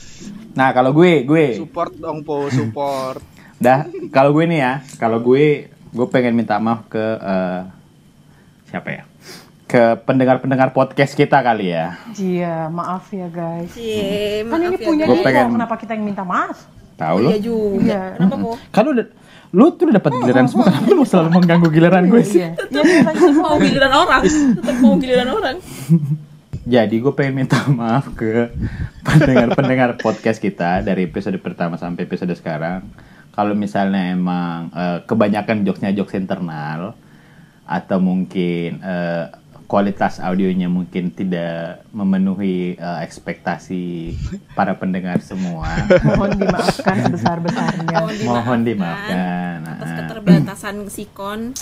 Nah kalau gue gue Support dong po, support. dah kalau gue nih ya kalau gue gue pengen minta maaf ke eh, siapa ya ke pendengar-pendengar podcast kita kali ya. Iya, maaf ya guys. Kan maaf ini ya, punya dia pengen- kok, kenapa kita yang minta maaf? Tahu Oh, lo? iya juga. Iya. Kenapa kok? Kan lu udah lu tuh udah dapat giliran semua kenapa lu mau selalu mengganggu giliran gue sih? Iya, lanjut. mau giliran orang, tetap mau giliran orang. Jadi gue pengen minta maaf ke pendengar-pendengar podcast kita dari episode pertama sampai episode sekarang. Kalau misalnya emang eh, kebanyakan jokesnya jokes internal atau mungkin eh, kualitas audionya mungkin tidak memenuhi eh, ekspektasi para pendengar semua, Mohon dimaafkan sebesar-besarnya. mohon dimaafkan. atas Nah, keterbatasan sikon.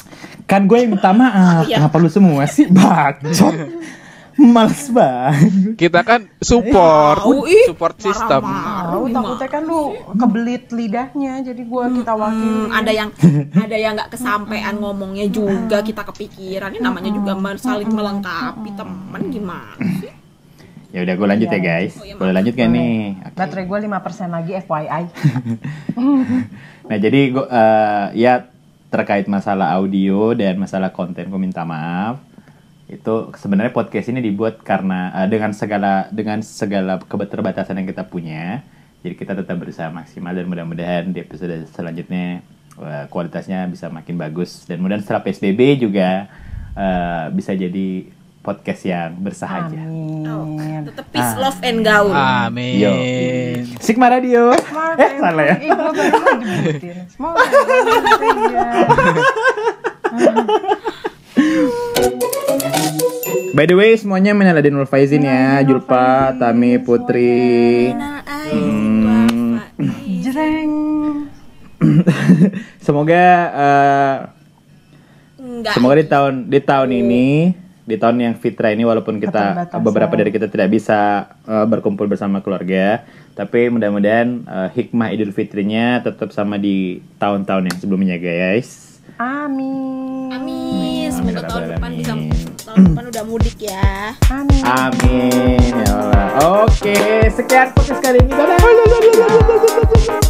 kan gue yang minta maaf, Iya. kenapa lu semua sih bacot? Males banget. Kita kan support, ih, support system. marah-marah. Tahu takutnya kan lu kebelit lidahnya, jadi gua kita wakili. Hmm, ada yang ada yang nggak kesampaian ngomongnya juga kita kepikiran ini namanya juga saling melengkapi teman gimana sih Ya udah gue lanjut ya guys. Oh, iya, Boleh lanjut gak nih? Oke. Baterai gua 5% lagi FYI. Nah jadi gue eh, ya terkait masalah audio dan masalah konten gue minta maaf. Itu sebenarnya podcast ini dibuat karena eh, dengan segala dengan segala keterbatasan yang kita punya. Jadi kita tetap berusaha maksimal dan mudah-mudahan di episode selanjutnya eh, kualitasnya bisa makin bagus dan mudah setelah PSBB juga eh, bisa jadi podcast yang bersahaja. oh, Amin. tetap peace Ah. love and gaul Amin. Yo. Sigma Radio. Eh salah ya. By the way, semuanya menyalahin Nur Faizin ya, Julpa, Tami, Putri. Faizin. Jreng. Semoga eh, enggak semoga di tahun di tahun ini, di tahun yang fitra ini walaupun kita beberapa dari kita tidak bisa eh, berkumpul bersama keluarga, tapi mudah-mudahan eh, hikmah Idul Fitrinya tetap sama di tahun-tahun yang sebelumnya, guys. Amin. amin semoga tahun Rabbal depan bisa tahun depan udah mudik ya Amin. Amin ya Allah. Oke, sekian podcast kali ini. Dadah.